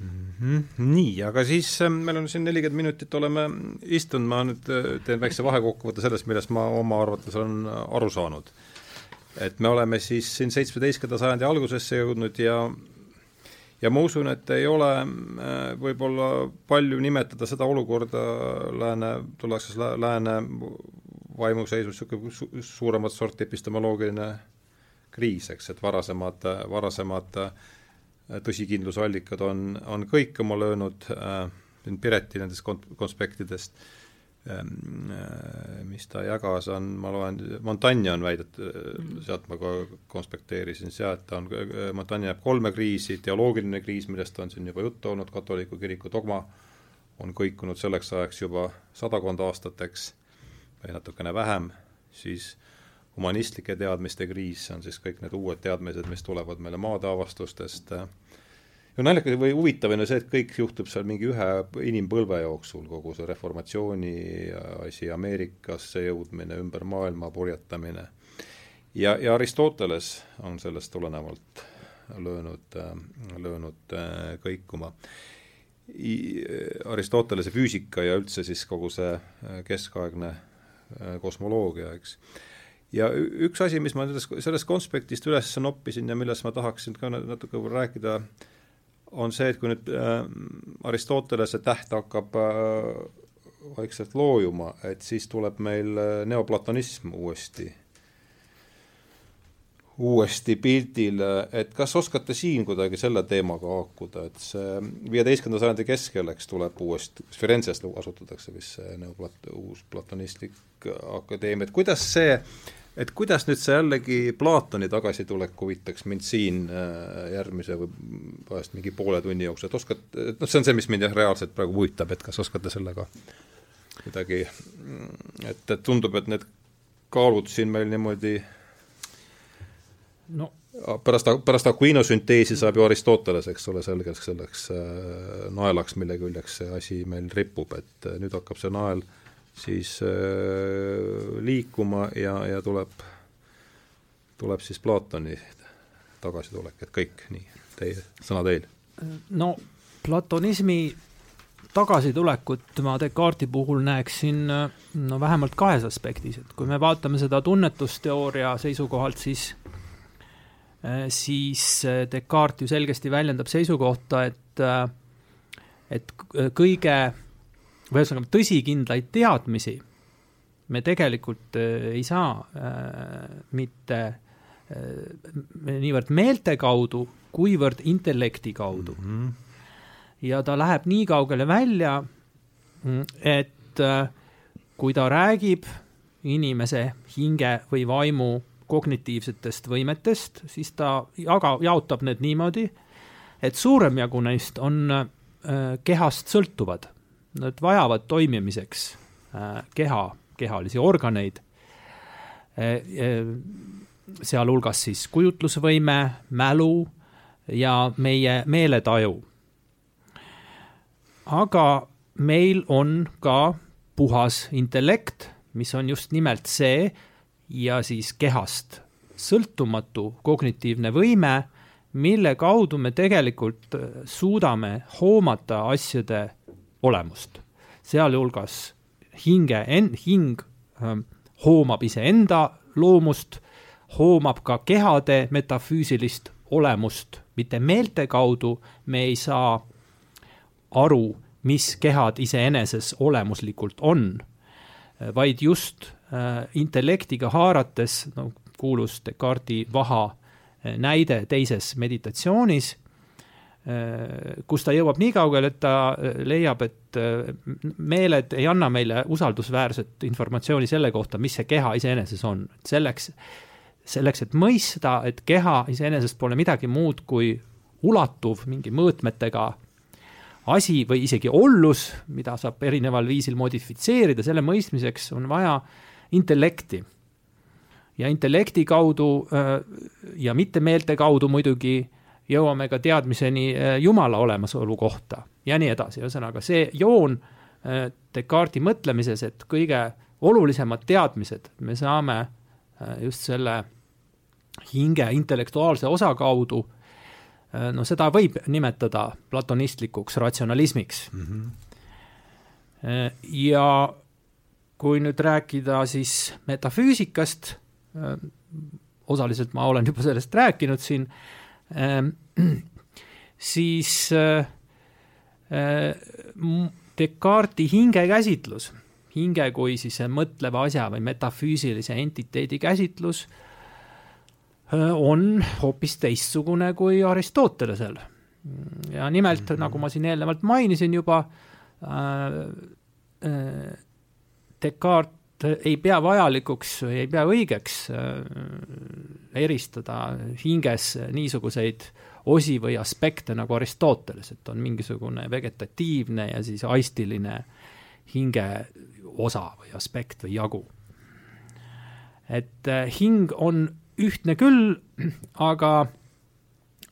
mm. -hmm. nii, aga siis ähm, meil on siin nelikümmend minutit oleme istunud, ma nüüd äh, teen väikse vahekokkuvõtte sellest, millest ma oma arvates olen aru saanud. et me oleme siis siin seitsmeteistkümnenda sajandi algusesse jõudnud ja ja ma usun, et ei ole äh, võib-olla palju nimetada seda olukorda lääne, tullakse lääne vaimuseisus niisugune su suuremat sorti epistemoloogiline kriis, eks, et varasemad, varasemad äh, tõsikindlusallikad on, on kõik oma löönud äh,, Pireti nendest konspektidest mis ta jagas, on, ma loen, Montagne on väidet-, mhm. sealt ma konspekteerisin, sealt on, Montagne jääb kolme kriisi, teoloogiline kriis, millest on siin juba juttu olnud, katoliku kiriku dogma on kõikunud selleks ajaks juba sadakond aastat, eks, või natukene vähem, siis humanistlike teadmiste kriis, see on siis kõik need uued teadmised, mis tulevad meile maadeavastustest äh,, ja naljakas või huvitav on ju see, et kõik juhtub seal mingi ühe inimpõlve jooksul, kogu see reformatsiooni asi, Ameerikasse jõudmine, ümber maailma purjetamine. ja, ja Aristoteles on sellest tulenevalt löönud, löönud äh, kõikuma. Aristotelese füüsika ja üldse siis kogu see äh, keskaegne äh, kosmoloogia, eks ja üks asi, mis ma sellest, sellest konspektist üles noppisin ja millest ma tahaksin ka natuke rääkida, on see, et kui nüüd äh, Aristotelese täht hakkab äh, vaikselt loojuma, et siis tuleb meil äh, neoplatonism uuesti, uuesti pildile, et kas oskate siin kuidagi selle teemaga haakuda, et see viieteistkümnenda sajandi keskel, eks, tuleb uuesti, Firenzes asutatakse vist see neoplat-, uus platonistlik akadeemia, et kuidas see äh, et kuidas nüüd see jällegi Platoni tagasitulek huvitaks mind siin äh, järgmise või vahest mingi poole tunni jooksul, et oskad, noh, see on see, mis mind jah, reaalselt praegu huvitab, et kas oskate sellega kuidagi, et, et tundub, et need kaalud siin meil niimoodi no pärast, pärast Aquino sünteesi saab ju Aristoteles, eks ole, selgeks selleks äh, naelaks, mille küljeks see asi meil ripub, et äh, nüüd hakkab see nael äh, siis äh, liikuma ja, ja tuleb, tuleb siis Platoni tagasitulek, et kõik, nii, teie, sõna teil. no platonismi tagasitulekut ma Descartesi puhul näeksin no vähemalt kahes aspektis, et kui me vaatame seda tunnetusteooria seisukohalt, siis siis Descartes ju selgesti väljendab seisukohta, et et kõige või ühesõnaga tõsikindlaid teadmisi me tegelikult äh, ei saa äh, mitte äh, niivõrd meelte kaudu, kuivõrd intellekti kaudu mm. -hmm. ja ta läheb nii kaugele välja, et kui ta räägib inimese hinge või vaimu kognitiivsetest võimetest, siis ta jaga, jaotab need niimoodi, et suurem jagu neist on kehast sõltuvad. Nad vajavad toimimiseks äh, keha, kehalisi organeid äh,, äh sealhulgas siis kujutlusvõime, mälu ja meie meeletaju. aga meil on ka puhas intellekt, mis on just nimelt see ja siis kehast sõltumatu kognitiivne võime, mille kaudu me tegelikult suudame hoomata asjade olemust. sealhulgas hinge, hing ähm, hoomab iseenda loomust, hoomab ka kehade metafüüsilist olemust, mitte meelte kaudu me ei saa aru, mis kehad iseeneses olemuslikult on, vaid just äh, intellektiga haarates, no kuulus Descartesi vaha äh, näide teises meditatsioonis kus ta jõuab nii kaugele, et ta äh, leiab, et äh, meeled ei anna meile usaldusväärset informatsiooni selle kohta, mis see keha iseeneses on. selleks, selleks, et mõista, et keha iseenesest pole midagi muud kui ulatuv mingi mõõtmetega asi või isegi ollus, mida saab erineval viisil modifitseerida, selle mõistmiseks on vaja intellekti. ja intellekti kaudu äh, ja mitte meelte kaudu muidugi jõuame ka teadmiseni äh, Jumala olemasolu kohta ja nii edasi, ühesõnaga see joon äh, Descartesi mõtlemises, et kõige olulisemad teadmised me saame just selle hinge intellektuaalse osa kaudu Äh, no seda võib nimetada platonistlikuks ratsionalismiks mm. -hmm. ja kui nüüd rääkida siis metafüüsikast, äh, osaliselt ma olen juba sellest rääkinud siin, siis Descartesi hingekäsitlus, hinge kui siis mõtleva asja või metafüüsilise entiteedi käsitlus äh, Äh, on hoopis teistsugune kui Aristotelesel. ja nimelt mm, -hmm. nagu ma siin eelnevalt mainisin juba äh,, äh, Descartes ei pea vajalikuks või ei pea õigeks äh, eristada hinges niisuguseid osi või aspekte nagu Aristoteles, et on mingisugune vegetatiivne ja siis aistiline hinge osa või aspekt või jagu. et äh, hing on ühtne küll, aga,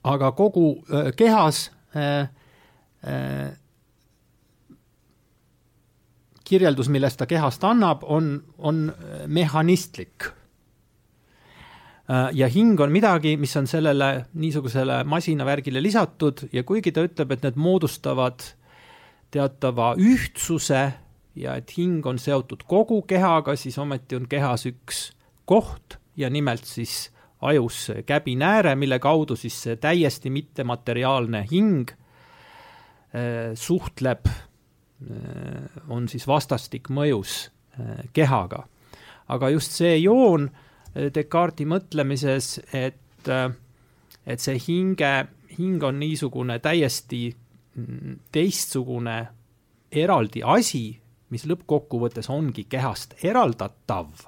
aga kogu äh, kehas äh, äh, kirjeldus, millest ta kehast annab, on, on mehhanistlik. ja hing on midagi, mis on sellele niisugusele masinavärgile lisatud ja kuigi ta ütleb, et need moodustavad teatava ühtsuse ja et hing on seotud kogu kehaga, siis ometi on kehas üks koht, ja nimelt siis ajus käbinääre, mille kaudu siis see täiesti mittemateriaalne hing äh, suhtleb, äh, on siis vastastik mõjus äh, kehaga. aga just see joon Descartesi mõtlemises, et, et see hinge, hing on niisugune täiesti mm, teistsugune eraldi asi, mis lõppkokkuvõttes ongi kehast eraldatav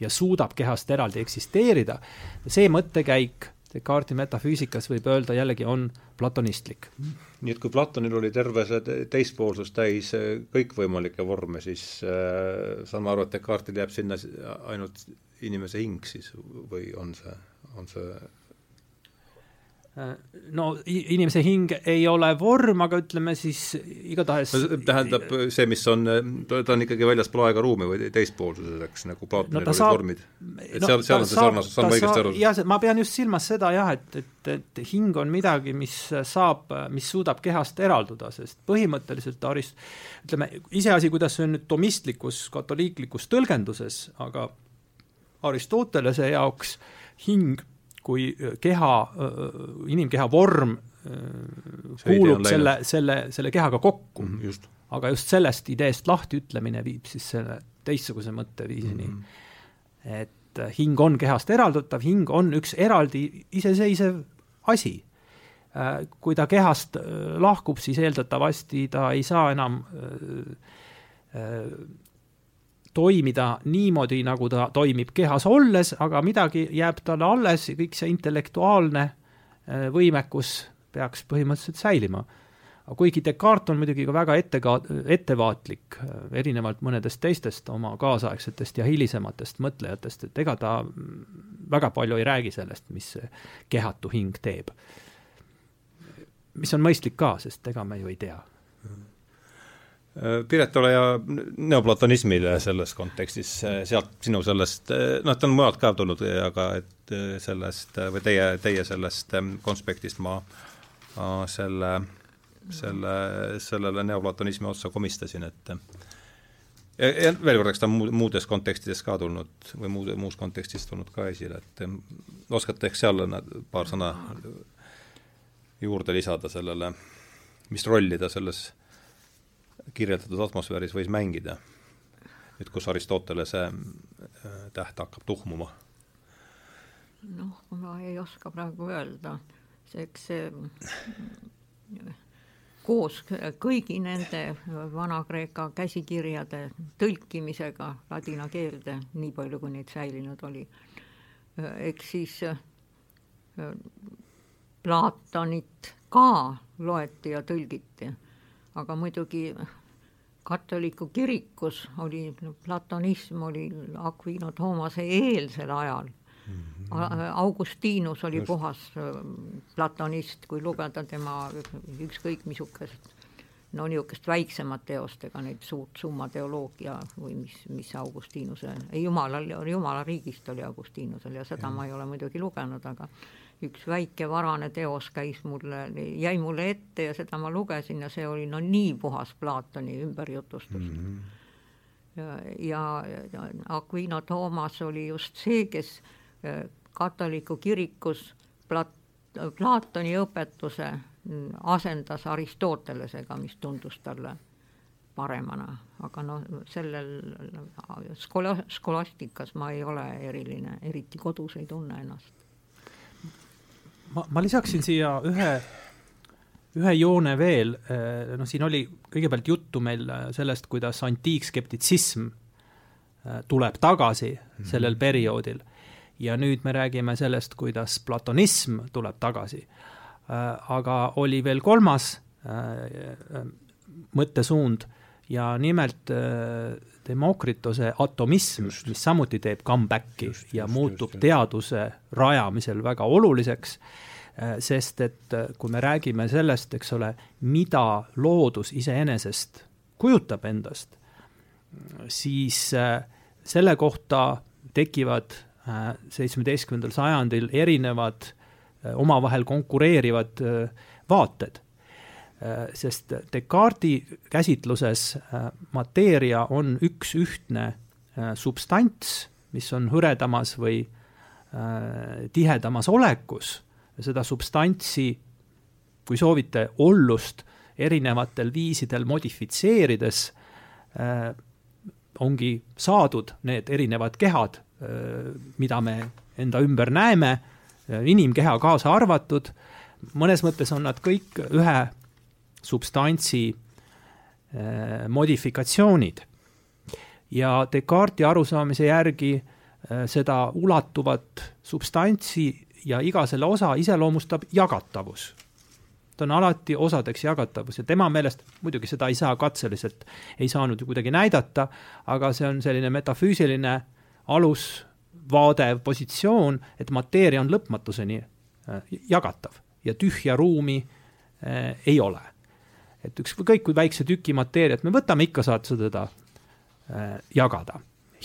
ja suudab kehast eraldi eksisteerida, see mõttekäik Descartesi metafüüsikas võib öelda jällegi on platonistlik. nii et kui Platonil oli terve see teispoolsus täis äh, kõikvõimalikke vorme, siis äh, saan ma aru, et Descartesil jääb sinna ainult inimese hing siis või on see, on see no inimese hing ei ole vorm, aga ütleme siis igatahes tähendab see, mis on, ta on ikkagi väljaspool aega-ruumi või teispoolsuses, eks, nagu Platonil no, olid saab, vormid. et no, seal, seal on see sarnasus, saan ma õigesti aru? jah, ma pean just silmas seda jah, et, et, et hing on midagi, mis saab, mis suudab kehast eralduda, sest põhimõtteliselt Arist-, ütleme, iseasi, kuidas see on nüüd tomistlikus katoliiklikus tõlgenduses, aga Aristotelese jaoks hing kui keha, inimkeha vorm kuulub selle, selle, selle kehaga kokku mm. -hmm, just. aga just sellest ideest lahtiütlemine viib siis selle teistsuguse mõtteviisini mm. -hmm. et hing on kehast eraldatav, hing on üks eraldi iseseisev asi. kui ta kehast lahkub, siis eeldatavasti ta ei saa enam toimida niimoodi, nagu ta toimib kehas olles, aga midagi jääb talle alles ja kõik see intellektuaalne võimekus peaks põhimõtteliselt säilima kuigi Descartes on muidugi ka väga etteka-, ettevaatlik, erinevalt mõnedest teistest oma kaasaegsetest ja hilisematest mõtlejatest, et ega ta väga palju ei räägi sellest, mis kehatu hing teeb. mis on mõistlik ka, sest ega me ju ei tea. Piret, ole hea neoplatonismile selles kontekstis, sealt sinu sellest, noh, ta on mujalt ka tulnud, aga et sellest või teie, teie sellest konspektist ma selle selle, sellele neoplatonismi otsa komistasin, et ja, ja veel kord, eks ta on muud, muudes kontekstides ka tulnud või muude, muus kontekstis tulnud ka esile, et oskate ehk seal paar sõna juurde lisada sellele, mis rolli ta selles kirjeldatud atmosfääris võis mängida, nüüd kus Aristotelese äh, täht hakkab tuhmuma? noh, ma ei oska praegu öelda, eks see koos kõigi nende Vana-Kreeka käsikirjade tõlkimisega ladina keelde, nii palju kui neid säilinud oli. eks siis äh, Platonit ka loeti ja tõlgiti, aga muidugi katoliku kirikus oli, platonism oli Aquino Tomase eelsel ajal Augustinus oli Just. puhas äh, platonist, kui lugeda tema ükskõik missugust no niisugust väiksemat teost, ega neid suurt summateoloogia või mis, mis Augustinuse, jumalal, jumala riigist oli Augustinusel ja seda ja. ma ei ole muidugi lugenud, aga üks väike varane teos käis mulle, jäi mulle ette ja seda ma lugesin ja see oli no nii puhas Platoni ümberjutustus mm. -hmm. ja, ja, Aquino Toomas oli just see, kes katoliku kirikus Plat-, Platoni õpetuse asendas Aristotelesega, mis tundus talle paremana, aga noh, sellel skola-, skolastikas ma ei ole eriline, eriti kodus ei tunne ennast. Ma, ma lisaksin siia ühe, ühe joone veel, noh, siin oli kõigepealt juttu meil sellest, kuidas antiikskeptitsism tuleb tagasi sellel perioodil. Ja nüüd me räägime sellest, kuidas platonism tuleb tagasi. Äh, aga oli veel kolmas äh, mõttesuund ja nimelt Demokrituse atomism, mis samuti teeb comeback'i just, ja just, muutub just, teaduse rajamisel väga oluliseks, sest et kui me räägime sellest, eks ole, mida loodus iseenesest kujutab endast, siis selle kohta tekivad seitsmeteistkümnendal sajandil erinevad omavahel konkureerivad vaated. Sest Descartesi käsitluses mateeria on üks ühtne substants, mis on hõredamas või tihedamas olekus. Seda substantsi, kui soovite, ollust erinevatel viisidel modifitseerides ongi saadud need erinevad kehad Äh, mida me enda ümber näeme, äh, inimkeha kaasa arvatud, mõnes mõttes on nad kõik ühe substantsi äh, modifikatsioonid. ja Descartesi arusaamise järgi seda ulatuvat substantsi ja iga selle osa iseloomustab jagatavus. ta on alati osadeks jagatavus ja tema meelest, muidugi seda ei saa katseliselt, ei saanud ju kuidagi näidata, aga see on selline metafüüsiline äh, alusvaade, positsioon, et mateeria on lõpmatuseni äh, jagatav ja tühja ruumi äh, ei ole. Et ükskõik kui väikse tüki mateeriat me võtame, ikka saad sa teda äh, jagada.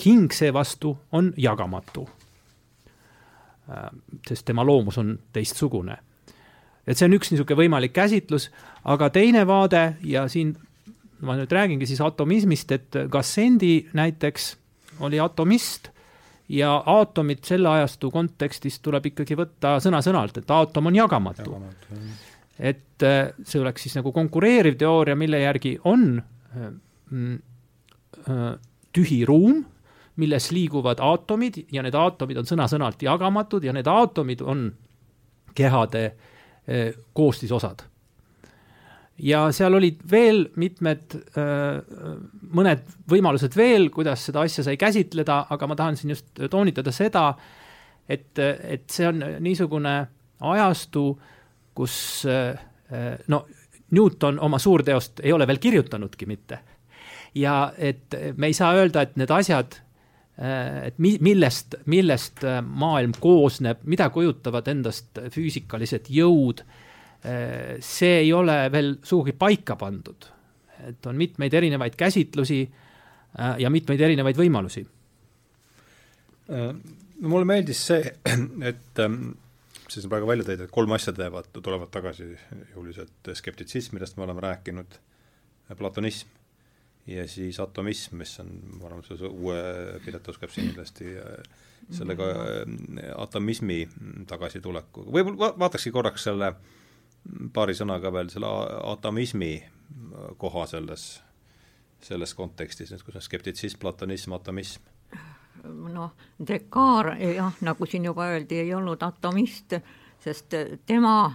hing seevastu on jagamatu äh,. sest tema loomus on teistsugune. et see on üks niisugune võimalik käsitlus, aga teine vaade ja siin ma nüüd räägingi siis atomismist, et Gassendi näiteks oli atomist ja aatomit selle ajastu kontekstis tuleb ikkagi võtta sõna-sõnalt, et aatom on jagamatu, jagamatu. Et äh, see oleks siis nagu konkureeriv teooria, mille järgi on äh, mm, äh, tühi ruum, milles liiguvad aatomid ja need aatomid on sõna-sõnalt jagamatud ja need aatomid on kehade koostisosad. ja seal olid veel mitmed, mõned võimalused veel, kuidas seda asja sai käsitleda, aga ma tahan siin just toonitada seda, et, et see on niisugune ajastu, kus no Newton oma suurteost ei ole veel kirjutanudki mitte. ja et me ei saa öelda, et need asjad Äh, et mi-, millest, millest äh, maailm koosneb, mida kujutavad endast füüsikalised jõud, äh, see ei ole veel sugugi paika pandud. et on mitmeid erinevaid käsitlusi ja mitmeid erinevaid võimalusi. no mulle meeldis see, et see on praegu välja tõid, et kolm asja teevad, tulevad tagasi jõuliselt skeptitsism, millest me oleme rääkinud, platonism ja siis atomism, mis on, ma arvan, see uue Piret oskab siin kindlasti sellega äh, atomismi tagasituleku, võib-olla vaatakski korraks selle paari sõnaga veel selle atomismi koha selles, selles kontekstis, nüüd kus on skeptitsism, platonism, atomism noh, Descartes jah, nagu siin juba öeldi, ei olnud atomist, sest tema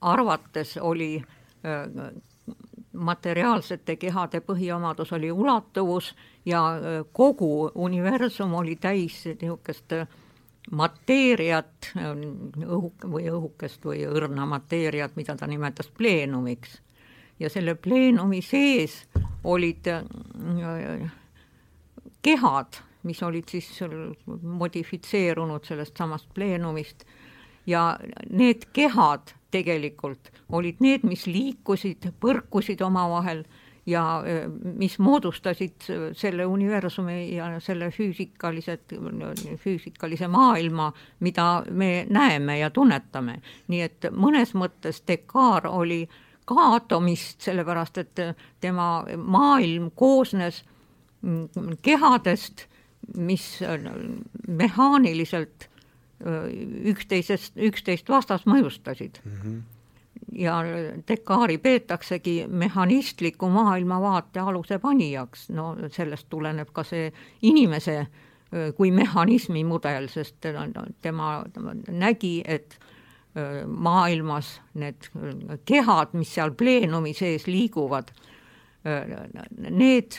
arvates oli äh, materiaalsete kehade põhiomadus oli ulatuvus ja kogu universum oli täis niisugust mateeriat, õhuk- või õhukest või õrna mateeriat, mida ta nimetas pleenumiks. ja selle pleenumi sees olid kehad, mis olid siis modifitseerunud sellest samast pleenumist ja need kehad tegelikult olid need, mis liikusid, põrkusid omavahel ja mis moodustasid selle universumi ja selle füüsikalised, füüsikalise maailma, mida me näeme ja tunnetame. nii et mõnes mõttes Descartes oli ka atomist, sellepärast et tema maailm koosnes kehadest, mis mehaaniliselt üksteisest, üksteist vastas mõjustasid mm. -hmm. ja Descartes'i peetaksegi mehhanistliku maailmavaate aluse panijaks, no sellest tuleneb ka see inimese kui mehhanismi mudel, sest tema nägi, et maailmas need kehad, mis seal pleenumi sees liiguvad, need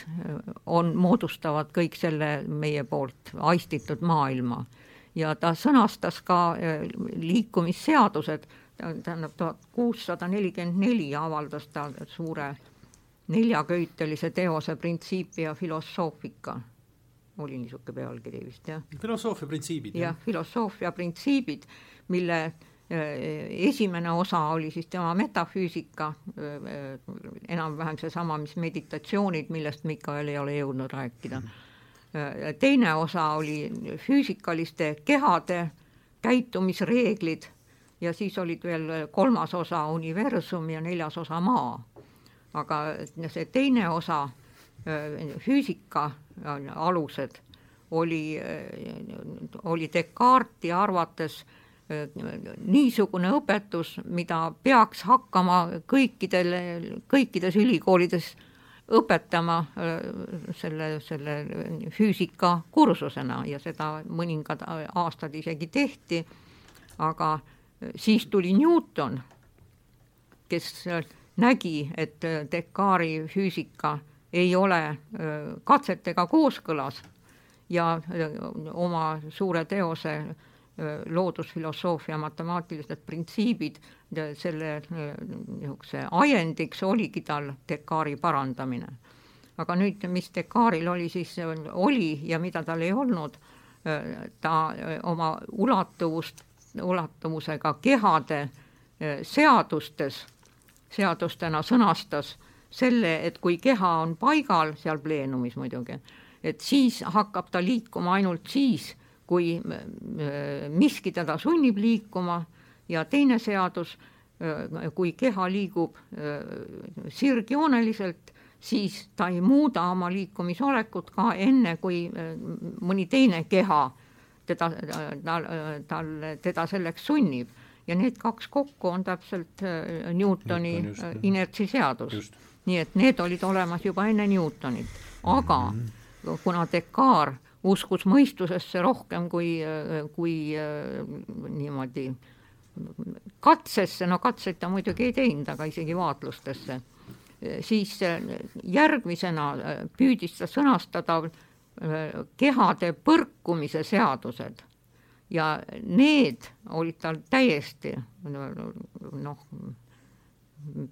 on, moodustavad kõik selle meie poolt aistitud maailma ja ta sõnastas ka äh, liikumisseadused, tähendab tuhat kuussada nelikümmend neli avaldas ta suure neljaköitelise teose Principia Philosophica, oli niisugune pealkiri vist, jah. filosoofia printsiibid. jah, filosoofia printsiibid, mille äh, esimene osa oli siis tema metafüüsika, äh, enam-vähem seesama, mis meditatsioonid, millest veel ei ole jõudnud rääkida mm teine osa oli füüsikaliste kehade käitumisreeglid ja siis olid veel kolmas osa universum ja neljas osa maa. aga see teine osa, füüsika alused, oli, oli Descartesi arvates niisugune õpetus, mida peaks hakkama kõikidel, kõikides ülikoolides õpetama äh, selle, selle füüsikakursusena ja seda mõningad aastad isegi tehti, aga siis tuli Newton, kes nägi, et Descartesi füüsika ei ole äh, katsetega kooskõlas ja äh, oma suure teose loodusfilosoofia matemaatilised printsiibid, selle niisuguse ajendiks oligi tal Descartesi parandamine. aga nüüd, mis Descartesil oli siis, oli ja mida tal ei olnud, ta oma ulatuvust, ulatuvusega kehade seadustes, seadustena sõnastas selle, et kui keha on paigal, seal pleenumis muidugi, et siis hakkab ta liikuma ainult siis, kui äh, miski teda sunnib liikuma ja teine seadus, äh, kui keha liigub äh, sirgjooneliselt, siis ta ei muuda oma liikumisolekut ka enne, kui mõni teine keha teda, tal, tal, teda selleks sunnib. ja need kaks kokku on täpselt Newtoni Newton, inertsiseadus. nii et need olid olemas juba enne Newtonit, aga mm -hmm. kuna Descartes uskus mõistusesse rohkem kui, kui niimoodi katsesse, no katseid ta muidugi ei teinud, aga isegi vaatlustesse, siis järgmisena püüdis ta sõnastada kehade põrkumise seadused. Ja need olid tal täiesti noh,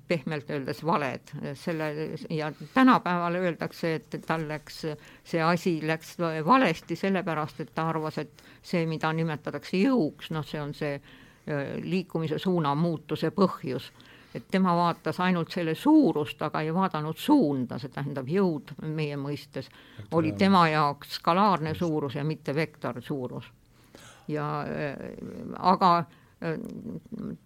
pehmelt öeldes valed, selle ja tänapäeval öeldakse, et tal läks, see asi läks valesti sellepärast, et ta arvas, et see, mida nimetatakse jõuks, noh, see on see liikumise suuna muutuse põhjus. et tema vaatas ainult selle suurust, aga ei vaadanud suunda, see tähendab jõud meie mõistes oli tema jaoks skalaarne suurus ja mitte vektorsuurus. ja aga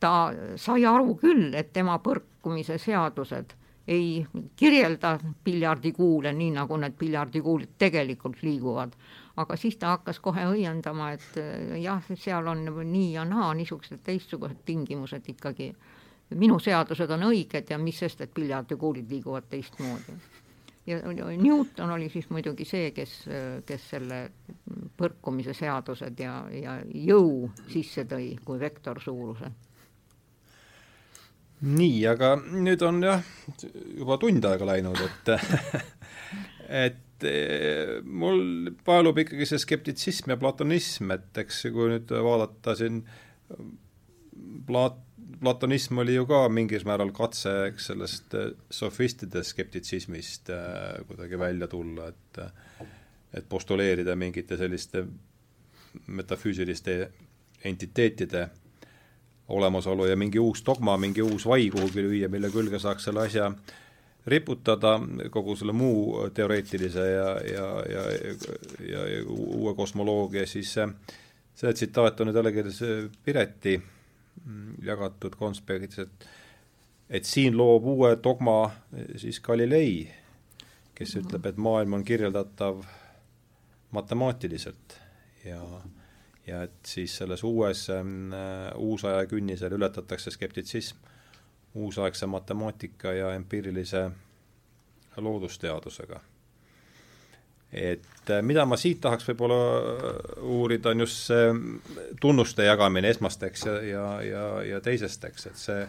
ta sai aru küll, et tema põrkumise seadused ei kirjelda piljardikuule nii, nagu need piljardikuulid tegelikult liiguvad. aga siis ta hakkas kohe õiendama, et eh, jah, seal on nii ja naa, niisugused teistsugused tingimused ikkagi. minu seadused on õiged ja mis sest, et piljardikuulid liiguvad teistmoodi ja Newton oli siis muidugi see, kes, kes selle põrkumise seadused ja, ja jõu sisse tõi kui vektorsuuruse. nii, aga nüüd on jah, juba tund aega läinud, et et eh, mul paelub ikkagi see skeptitsism ja platonism, et eks kui nüüd vaadata siin Plat-, platonism oli ju ka mingis määral katse, eks, sellest äh, sofistide skeptitsismist äh, kuidagi välja tulla, et et postuleerida mingite selliste metafüüsiliste entiteetide olemasolu ja mingi uus dogma, mingi uus vai kuhugi lüüa, mille külge saaks selle asja riputada, kogu selle muu teoreetilise ja, ja, ja, ja, ja uue kosmoloogia, siis see, tsitaat on nüüd jällegi Pireti jagatud konspektis, et et siin loob uue dogma siis Galilei, kes mhm. ütleb, et maailm on kirjeldatav matemaatiliselt ja ja et siis selles uues äh, uusaja künnisel ületatakse skeptitsism uusaegse matemaatika ja empiirilise loodusteadusega et äh, mida ma siit tahaks võib-olla äh, uurida, on just see tunnuste jagamine esmasteks ja, ja, ja, ja teisesteks, et see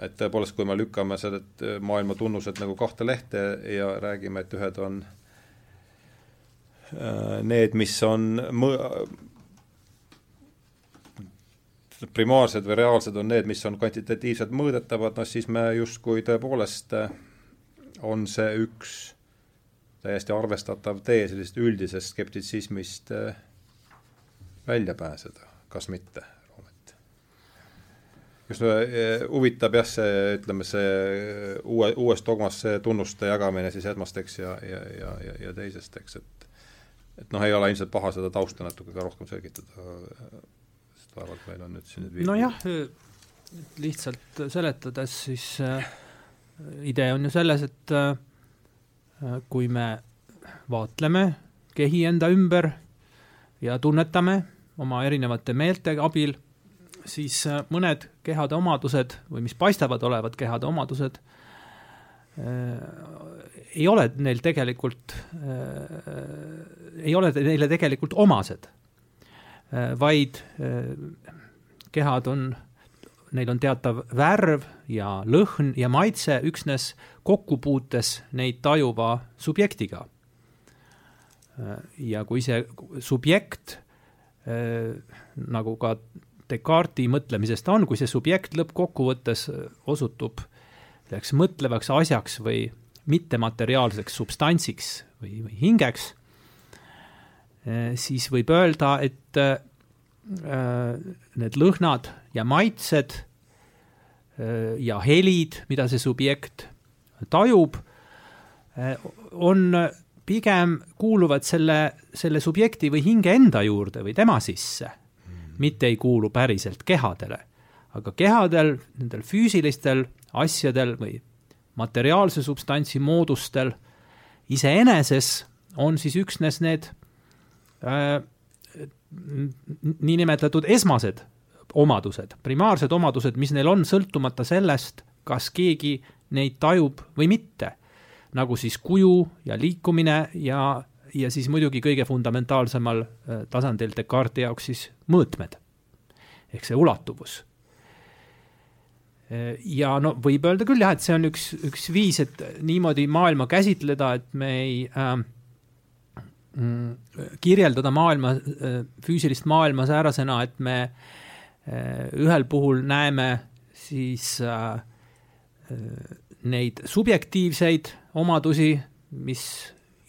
et tõepoolest, kui me lükkame selle äh, maailma tunnused nagu kahte lehte ja räägime, et ühed on need, mis on primaarsed või reaalsed on need, mis on kvantitatiivselt mõõdetavad, noh siis me justkui tõepoolest on see üks täiesti arvestatav tee sellisest üldisest skeptitsismist äh, välja pääseda, kas mitte, Roomet? just äh, huvitab jah, see, ütleme, see uue, uues dogmas see tunnuste jagamine siis esmasteks ja, ja, ja, ja, ja teisesteks, et et noh, ei ole ilmselt paha seda tausta natuke ka rohkem selgitada, sest vaevalt meil on nüüd siin nüüd nojah, lihtsalt seletades siis äh, idee on ju selles, et Äh, kui me vaatleme kehi enda ümber ja tunnetame oma erinevate meelte abil, siis äh, mõned kehade omadused või mis paistavad olevat kehade omadused äh,, ei ole neil tegelikult äh,, ei ole neile tegelikult omased äh,, vaid äh, kehad on neil on teatav värv ja lõhn ja maitse üksnes kokkupuutes neid tajuva subjektiga. ja kui see subjekt, nagu ka Descartesi mõtlemisest on, kui see subjekt lõppkokkuvõttes osutub selleks mõtlevaks asjaks või mittemateriaalseks substantsiks või, või hingeks, siis võib öelda, et Äh, need lõhnad ja maitsed äh, ja helid, mida see subjekt tajub, äh, on pigem kuuluvad selle, selle subjekti või hinge enda juurde või tema sisse mm., mitte ei kuulu päriselt kehadele. aga kehadel, nendel füüsilistel asjadel või materiaalse substantsi moodustel iseeneses on siis üksnes need äh, niinimetatud esmased omadused, primaarsed omadused, mis neil on, sõltumata sellest, kas keegi neid tajub või mitte. nagu siis kuju ja liikumine ja, ja siis muidugi kõige fundamentaalsemal äh, tasandil Descartesi jaoks siis mõõtmed. ehk see ulatuvus. ja no võib öelda küll jah, et see on üks, üks viis, et niimoodi maailma käsitleda, et me ei äh, kirjeldada maailma, füüsilist maailma säärasena, et me ühel puhul näeme siis äh, neid subjektiivseid omadusi, mis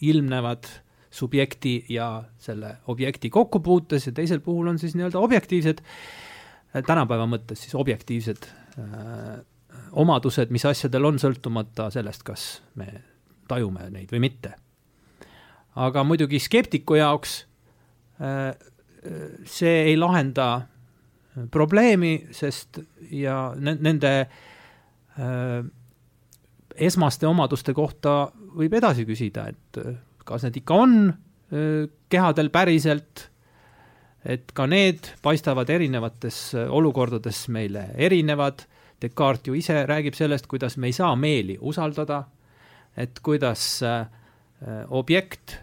ilmnevad subjekti ja selle objekti kokkupuutes ja teisel puhul on siis nii-öelda objektiivsed, tänapäeva mõttes siis objektiivsed omadused, mis asjadel on, sõltumata sellest, kas me tajume neid või mitte. Aga muidugi skeptiku jaoks äh, see ei lahenda probleemi, sest ja nende äh, esmaste omaduste kohta võib edasi küsida, et äh, kas need ikka on äh, kehadel päriselt, et ka need paistavad erinevates äh, olukordades meile erinevad, Descartes ju ise räägib sellest, kuidas me ei saa meeli usaldada, et kuidas äh, objekt äh,,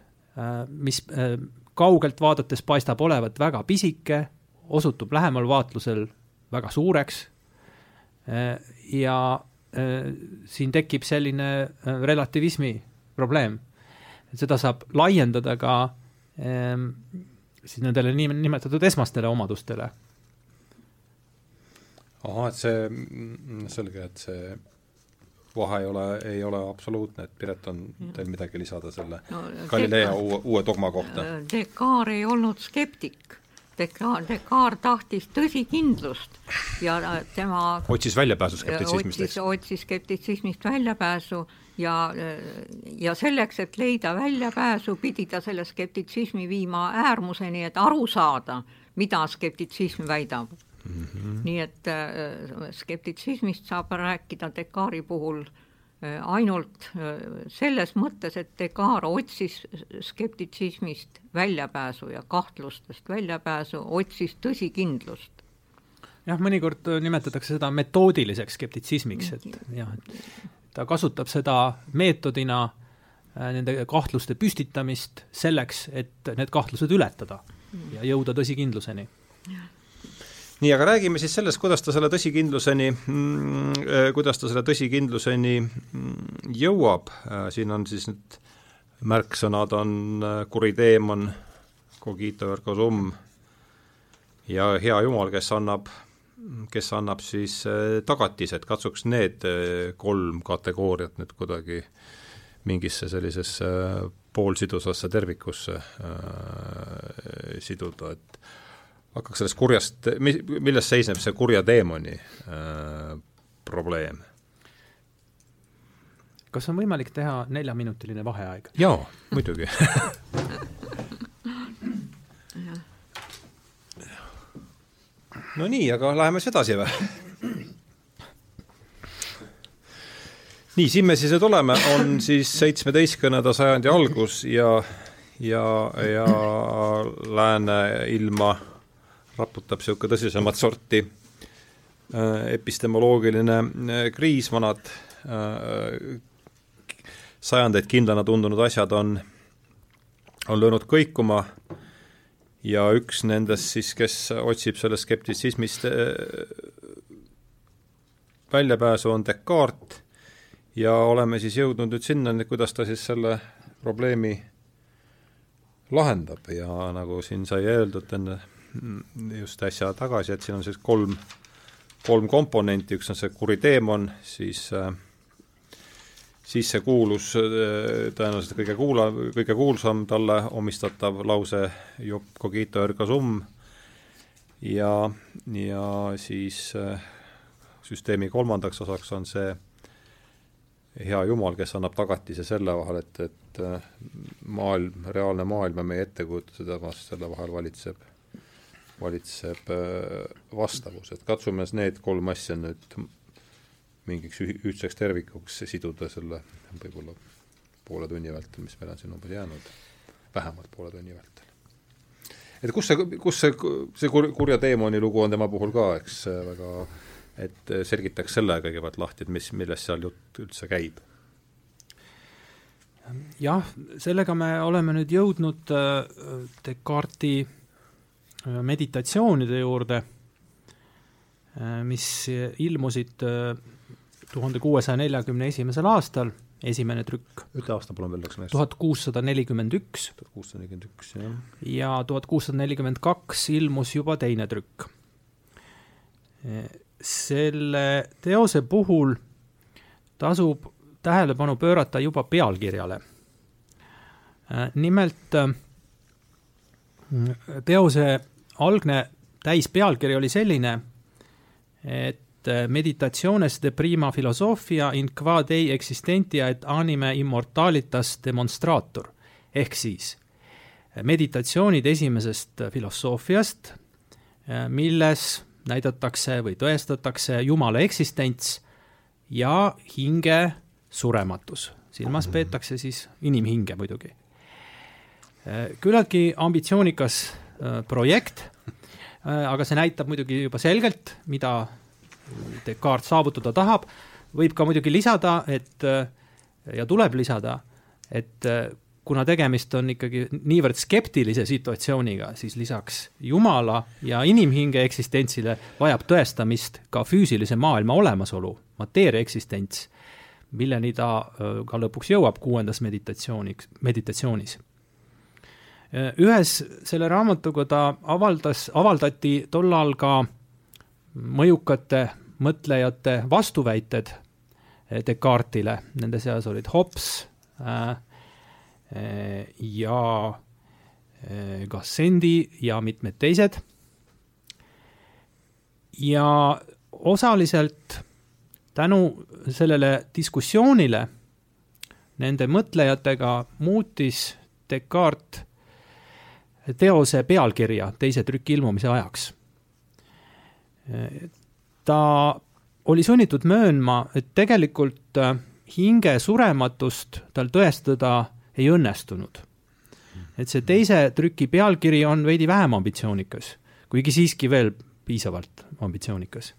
mis äh, kaugelt vaadates paistab olevat väga pisike, osutub lähemal vaatlusel väga suureks äh, ja Äh, siin tekib selline äh, relativismi probleem. seda saab laiendada ka ähm, siis nendele nimetatud esmastele omadustele. ahah, et see, mm, selge, et see vahe ei ole, ei ole absoluutne, et Piret, on teil midagi lisada selle no, Galileo uue, uue dogma kohta? Descartes ei olnud skeptik Descartes tahtis tõsikindlust ja tema otsis väljapääsu skeptitsismist, eks? otsis skeptitsismist väljapääsu ja, ja selleks, et leida väljapääsu, pidi ta selle skeptitsismi viima äärmuseni, et aru saada, mida skeptitsism väidab mm. -hmm. nii et äh, skeptitsismist saab rääkida Descartesi puhul äh, Äh, ainult äh, selles mõttes, et Descartes otsis skeptitsismist väljapääsu ja kahtlustest väljapääsu, otsis tõsikindlust. jah, mõnikord äh, nimetatakse seda metoodiliseks skeptitsismiks, et jah, et ta kasutab seda meetodina nende kahtluste püstitamist selleks, et need kahtlused ületada ja jõuda tõsikindluseni. Nii, aga räägime siis sellest, kuidas ta selle tõsikindluseni, mm, äh, kuidas ta selle tõsikindluseni mm, jõuab, äh, siin on siis need märksõnad on äh, kuriteemon, cogito ergo sum. Ja hea jumal, kes annab, kes annab siis tagatised, katsuks need kolm kategooriat nüüd kuidagi mingisse sellisesse poolsidusasse tervikusse äh, siduda, et hakkaks sellest kurjast, mi-, milles seisneb see kurja teemoni äh, probleem? kas on võimalik teha neljaminutiline vaheaeg? jaa, muidugi no nii, aga läheme siis edasi või? nii, siin me siis nüüd oleme, on siis seitsmeteistkümnenda sajandi algus ja, ja, ja lääne ilma raputab niisugune tõsisemat sorti äh, epistemoloogiline äh, kriis, vanad äh, sajandeid kindlana tundunud asjad on, on löönud kõikuma ja üks nendest siis, kes otsib sellest skeptitsismist väljapääsu, on Descartes. Ja oleme siis jõudnud nüüd sinnani, kuidas ta siis selle probleemi lahendab. Ja nagu siin sai öeldud enne just äsja tagasi, et siin on siis kolm, kolm komponenti, üks on see kuriteemon, siis äh, siis see kuulus, äh, tõenäoliselt kõige kuula, kõige kuulsam talle omistatav lause Job cogito ergo sum ja, ja siis äh, süsteemi kolmandaks osaks on see hea jumal, kes annab tagatise selle vahel, et, et maailm, reaalne maailm ja meie ettekujutused, selle vahel valitseb valitseb äh, vastavus, et katsume need kolm asja nüüd mingiks ühtseks tervikuks siduda selle võib-olla poole tunni vältel, mis meil on siin umbes jäänud, vähemalt poole tunni vältel. et kus see, kus see, see kur-, kurja teemani lugu on tema puhul ka, eks väga, et selgitaks selle kõigepealt lahti, et mis, millest seal jutt üldse käib jah, sellega me oleme nüüd jõudnud äh, Descartesi meditatsioonide juurde, mis ilmusid tuhande kuuesaja neljakümne esimesel aastal, esimene trükk. ütle aasta palun veel, läks meelest. tuhat kuussada nelikümmend üks. tuhat kuussada nelikümmend üks, jah. ja tuhat kuussada nelikümmend kaks ilmus juba teine trükk. selle teose puhul tasub tähelepanu pöörata juba pealkirjale. nimelt teose algne täispealkiri oli selline, et meditationes de prima philosophia in qua dei existentia et anime immortalitas demonstrator ehk siis meditatsioonid esimesest filosoofiast, milles näidatakse või tõestatakse Jumala eksistents ja hinge surematus. silmas peetakse siis inimhinge muidugi. Küllaltki ambitsioonikas äh, projekt, äh, aga see näitab muidugi juba selgelt, mida Descartes saavutada tahab, võib ka muidugi lisada, et ja tuleb lisada, et kuna tegemist on ikkagi niivõrd skeptilise situatsiooniga, siis lisaks Jumala ja inimhinge eksistentsile vajab tõestamist ka füüsilise maailma olemasolu, mateeria eksistents, milleni ta ka lõpuks jõuab kuuendas meditatsiooniks, meditatsioonis. Ühes selle raamatuga ta avaldas, avaldati tollal ka mõjukate mõtlejate vastuväited Descartesile, nende seas olid Hobbes äh, äh, ja äh, Gassendi ja mitmed teised. ja osaliselt tänu sellele diskussioonile nende mõtlejatega muutis Descartes teose pealkirja teise trüki ilmumise ajaks ta oli sunnitud möönma, et tegelikult äh, hinge surematust tal tõestada ei õnnestunud. et see teise trüki pealkiri on veidi vähem ambitsioonikas, kuigi siiski veel piisavalt ambitsioonikas.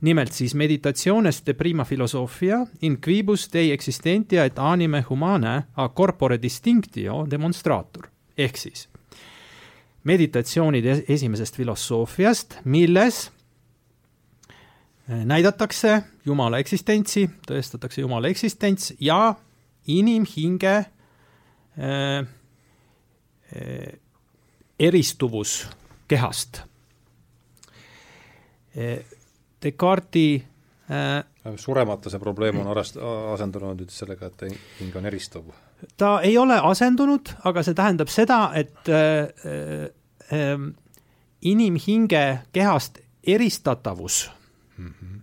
nimelt siis meditationes de prima philosophia in quibus dei existentia et anime humane a corpore distinctio demonstrator ehk siis meditatsioonid esimesest filosoofiast, milles Äh, näidatakse Jumala eksistentsi, tõestatakse Jumala eksistents ja inimhinge äh, äh, eristuvus kehast äh,. Descartesi äh, surematuse probleem on arast-, asendunud nüüd sellega, et hing on eristuv? ta ei ole asendunud, aga see tähendab seda, et äh, äh, inimhinge kehast eristatavus mm -hmm.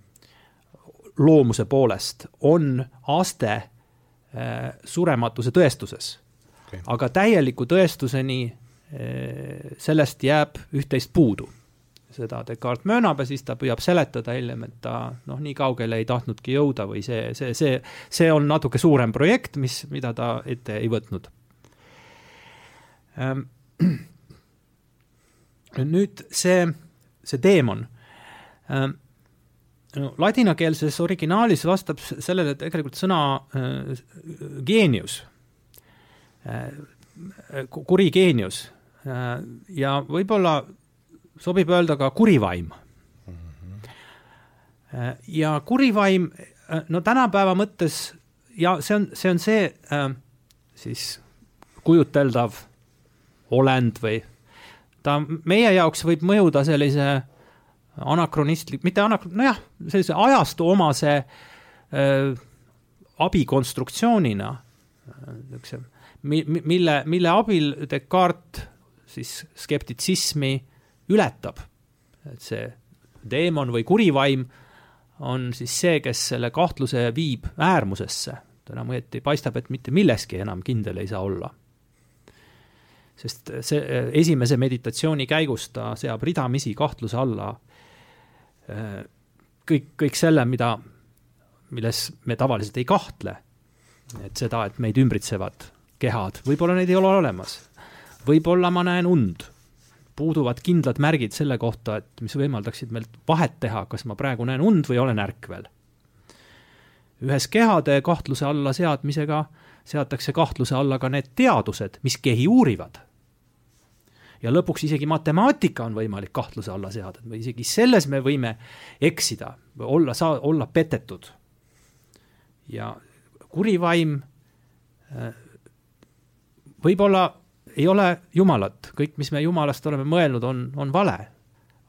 loomuse poolest on aste äh, surematuse tõestuses okay.. aga täieliku tõestuseni äh, sellest jääb üht-teist puudu. Seda Descartes möönab ja siis ta püüab seletada hiljem, et ta noh, nii kaugele ei tahtnudki jõuda või see, see, see, see on natuke suurem projekt, mis, mida ta ette ei võtnud. Ähm,. nüüd see, see teemon. Ähm, no ladinakeelses originaalis vastab sellele tegelikult sõna äh, geenius. Äh,, kuri geenius. Äh, ja võib-olla sobib öelda ka kurivaim äh,. ja kurivaim äh,, no tänapäeva mõttes ja see on, see on see äh, siis kujuteldav olend või ta meie jaoks võib mõjuda sellise anakronistlik, mitte anakro-, nojah, sellise ajastu omase äh, abikonstruktsioonina äh,, niisuguse mi-, mille, mille abil Descartes siis skeptitsismi ületab. et see teemon või kurivaim on siis see, kes selle kahtluse viib äärmusesse. ta enam õieti paistab, et mitte milleski enam kindel ei saa olla. sest see esimese meditatsiooni käigus ta seab ridamisi kahtluse alla äh, kõik, kõik selle, mida, milles me tavaliselt ei kahtle. et seda, et meid ümbritsevad kehad, võib-olla neid ei ole olemas. võib-olla ma näen und. Puuduvad kindlad märgid selle kohta, et mis võimaldaksid meilt vahet teha, kas ma praegu näen und või olen ärkvel. ühes kehade kahtluse alla seadmisega seatakse kahtluse alla ka need teadused, mis kehi uurivad. ja lõpuks isegi matemaatika on võimalik kahtluse alla seada või isegi selles me võime eksida, olla, saa-, olla petetud. ja kuri vaim äh, võib-olla ei ole Jumalat, kõik, mis me Jumalast oleme mõelnud, on, on vale,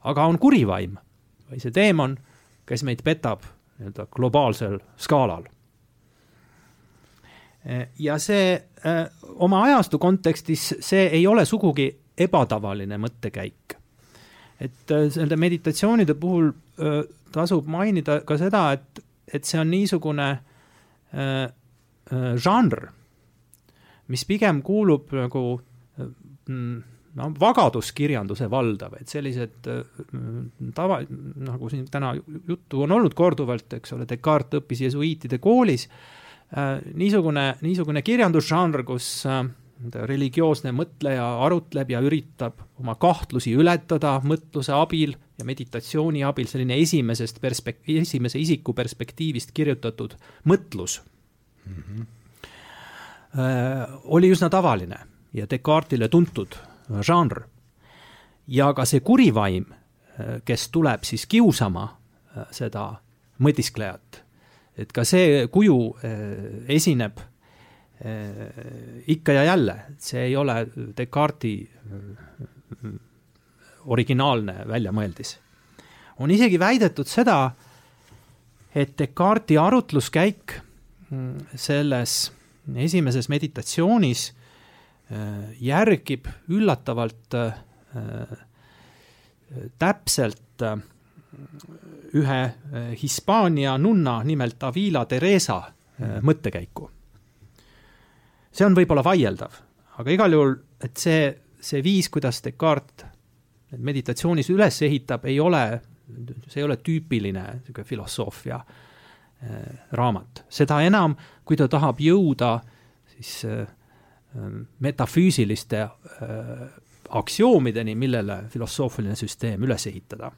aga on kuri vaim või see teemon, kes meid petab nii-öelda globaalsel skaalal. ja see äh, oma ajastu kontekstis, see ei ole sugugi ebatavaline mõttekäik. et äh, nende meditatsioonide puhul äh, tasub mainida ka seda, et, et see on niisugune äh, žanr, mis pigem kuulub nagu no vagaduskirjanduse valdav, et sellised mm, tava, nagu siin täna juttu on olnud korduvalt, eks ole, Descartes õppis jesuiitide koolis äh,, niisugune, niisugune kirjandusžanr, kus äh, religioosne mõtleja arutleb ja üritab oma kahtlusi ületada mõtluse abil ja meditatsiooni abil, selline esimesest perspek-, esimese isiku perspektiivist kirjutatud mõtlus mm. -hmm. Äh, oli üsna tavaline ja Descartesile tuntud žanr. ja ka see kurivaim, kes tuleb siis kiusama äh, seda mõtisklejat, et ka see kuju äh, esineb äh, ikka ja jälle, see ei ole Descartesi originaalne väljamõeldis. on isegi väidetud seda, et Descartesi arutluskäik mm, selles esimeses meditatsioonis Äh, järgib üllatavalt äh, täpselt äh, ühe Hispaania nunna nimelt Avila Teresa mõttekäiku. see on võib-olla vaieldav, aga igal juhul, et see, see viis, kuidas Descartes meditatsioonis üles ehitab, ei ole, see ei ole tüüpiline niisugune filosoofia raamat, seda enam, kui ta tahab jõuda siis äh, metafüüsiliste äh, aktsioomideni, millele filosoofiline süsteem üles ehitada.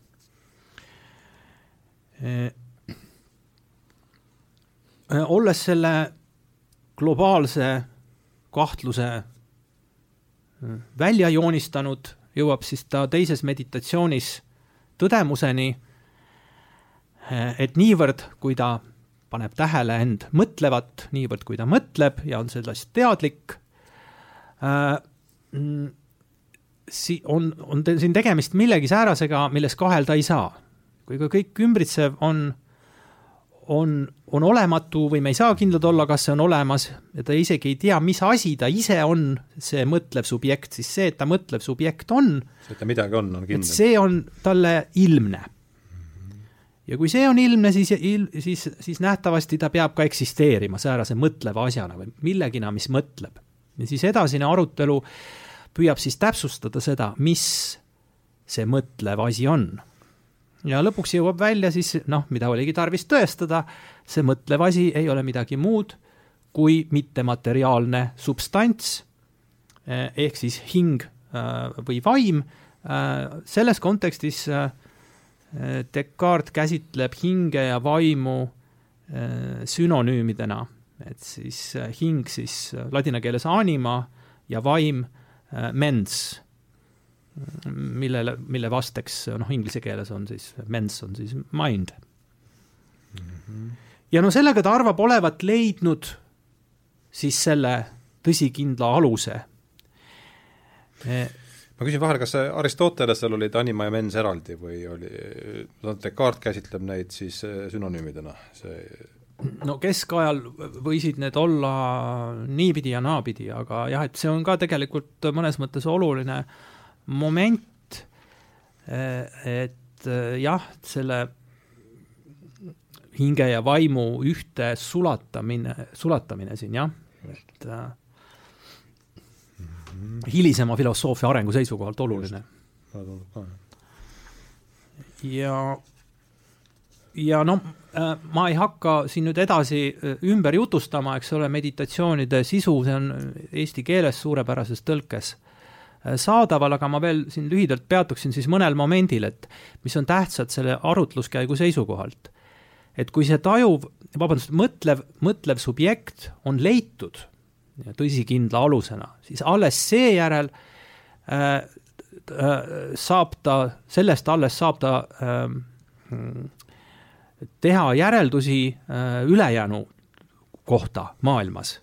Äh, äh, olles selle globaalse kahtluse välja joonistanud, jõuab siis ta teises meditatsioonis tõdemuseni, et niivõrd, kui ta paneb tähele end mõtlevat, niivõrd kui ta mõtleb ja on sellest teadlik, si-, on, on siin tegemist millegi säärasega, milles kahelda ei saa. kui ka kõik ümbritsev on, on, on olematu või me ei saa kindlad olla, kas see on olemas ja ta isegi ei tea, mis asi ta ise on, see mõtlev subjekt, siis see, et ta mõtlev subjekt on, see, et ta midagi on, on kindel. see on talle ilmne. ja kui see on ilmne, siis, siis, siis nähtavasti ta peab ka eksisteerima säärase mõtleva asjana või millegina, mis mõtleb ja siis edasine arutelu püüab siis täpsustada seda, mis see mõtlev asi on. ja lõpuks jõuab välja siis noh, mida oligi tarvis tõestada, see mõtlev asi ei ole midagi muud kui mittemateriaalne substants eh, ehk siis hing eh, või vaim. Eh, selles kontekstis Descartes käsitleb hinge ja vaimu sünonüümidena et siis äh, hing siis äh, ladina keeles anima ja vaim äh, mens, millele, mille vasteks noh, inglise keeles on siis, mens on siis mind mm. -hmm. ja no sellega ta arvab olevat leidnud siis selle tõsikindla aluse ma küsin vahele, kas Aristotelesel olid anima ja mens eraldi või oli, Descartes käsitleb neid siis sünonüümidena, see no keskajal võisid need olla niipidi ja naapidi, aga jah, et see on ka tegelikult mõnes mõttes oluline moment, et jah, selle hinge ja vaimu ühte sulatamine, sulatamine siin jah, et äh, hilisema filosoofia arengu seisukohalt oluline. ja ja noh, ma ei hakka siin nüüd edasi äh, ümber jutustama, eks ole, meditatsioonide sisu, see on eesti keeles suurepärases tõlkes äh, saadaval, aga ma veel siin lühidalt peatuksin siis mõnel momendil, et mis on tähtsad selle arutluskäigu seisukohalt. et kui see tajuv, vabandust, mõtlev, mõtlev subjekt on leitud tõsikindla alusena, siis alles seejärel äh, äh, saab ta, sellest alles saab ta äh, teha järeldusi äh, ülejäänu kohta maailmas.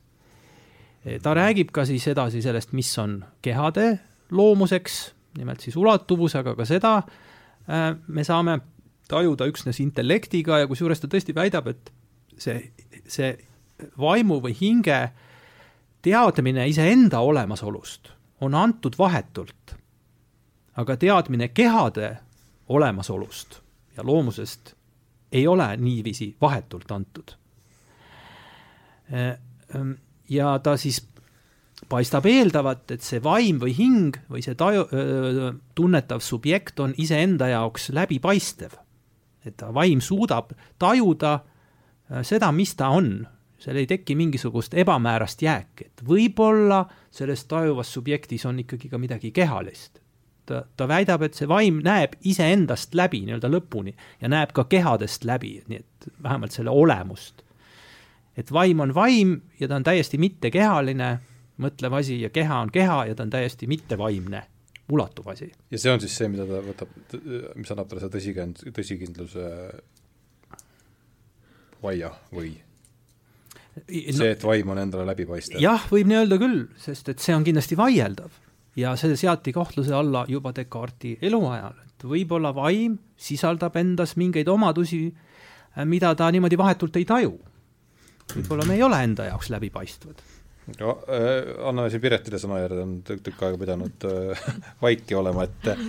ta räägib ka siis edasi sellest, mis on kehade loomuseks, nimelt siis ulatuvus, aga ka seda äh, me saame tajuda üksnes intellektiga ja kusjuures ta tõesti väidab, et see, see vaimu või hinge teadmine iseenda olemasolust on antud vahetult, aga teadmine kehade olemasolust ja loomusest ei ole niiviisi vahetult antud. ja ta siis paistab eeldavat, et see vaim või hing või see taju, tunnetav subjekt on iseenda jaoks läbipaistev. et vaim suudab tajuda seda, mis ta on, seal ei teki mingisugust ebamäärast jääki, et võib-olla selles tajuvas subjektis on ikkagi ka midagi kehalist. Ta, ta väidab, et see vaim näeb iseendast läbi nii-öelda lõpuni ja näeb ka kehadest läbi, nii et vähemalt selle olemust. et vaim on vaim ja ta on täiesti mittekehaline, mõtlev asi ja keha on keha ja ta on täiesti mittevaimne ulatuv asi. ja see on siis see, mida ta võtab, mis annab talle seda tõsikend-, tõsikindluse vaia või? see, et vaim on endale läbipaistev? jah, võib nii öelda küll, sest et see on kindlasti vaieldav ja see seati kahtluse alla juba Descartesi eluajal, et võib-olla vaim sisaldab endas mingeid omadusi, mida ta niimoodi vahetult ei taju. võib-olla me ei ole enda jaoks läbipaistvad no äh, anname siin Piretile sõna järele, on tükk aega pidanud äh, vaiki olema, et äh,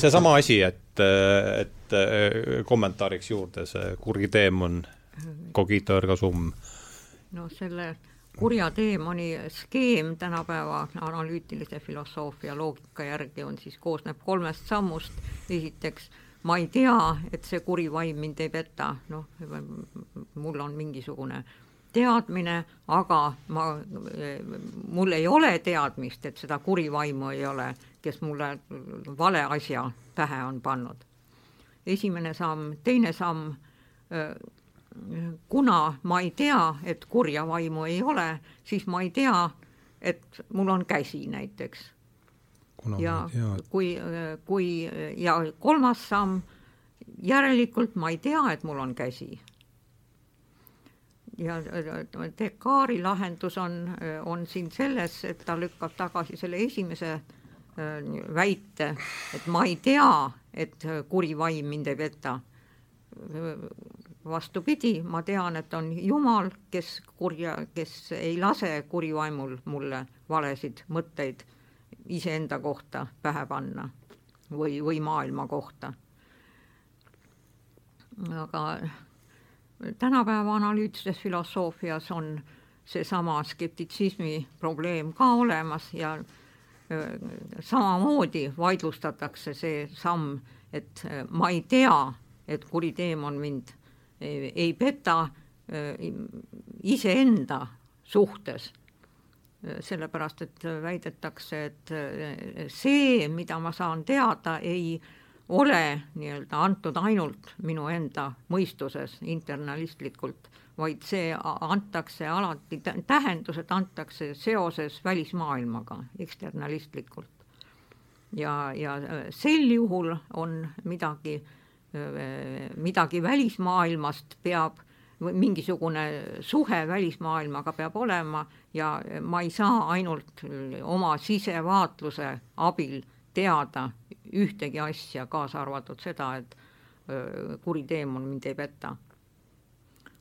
seesama asi, et, et kommentaariks juurde see kurgi teemon, cogito ergo sum. no selle kurja teemoni skeem tänapäeva analüütilise filosoofia loogika järgi on siis, koosneb kolmest sammust, esiteks ma ei tea, et see kuri vaim mind ei peta, noh, mul on mingisugune teadmine, aga ma, mul ei ole teadmist, et seda kurivaimu ei ole, kes mulle vale asja pähe on pannud. esimene samm, teine samm, kuna ma ei tea, et kurja vaimu ei ole, siis ma ei tea, et mul on käsi näiteks. ja kui, kui ja kolmas samm, järelikult ma ei tea, et mul on käsi ja Descartesi lahendus on, on siin selles, et ta lükkab tagasi selle esimese äh, väite, et ma ei tea, et kuri vaim mind ei peta. Vastupidi, ma tean, et on Jumal, kes kurja, kes ei lase kurivaimul mulle valesid mõtteid iseenda kohta pähe panna või, või maailma kohta. aga tänapäeva analüütilises filosoofias on seesama skeptitsismi probleem ka olemas ja samamoodi vaidlustatakse see samm, et ma ei tea, et kuriteemon mind ei, peta iseenda suhtes. sellepärast, et väidetakse, et see, mida ma saan teada, ei äh, ole nii-öelda antud ainult minu enda mõistuses internalistlikult, vaid see antakse alati, tähendused antakse seoses välismaailmaga eksternalistlikult. ja, ja sel juhul on midagi, midagi välismaailmast peab, mingisugune suhe välismaailmaga peab olema ja ma ei saa ainult oma sisevaatluse abil teada ühtegi asja, kaasa arvatud seda, et kuriteemon mind ei peta.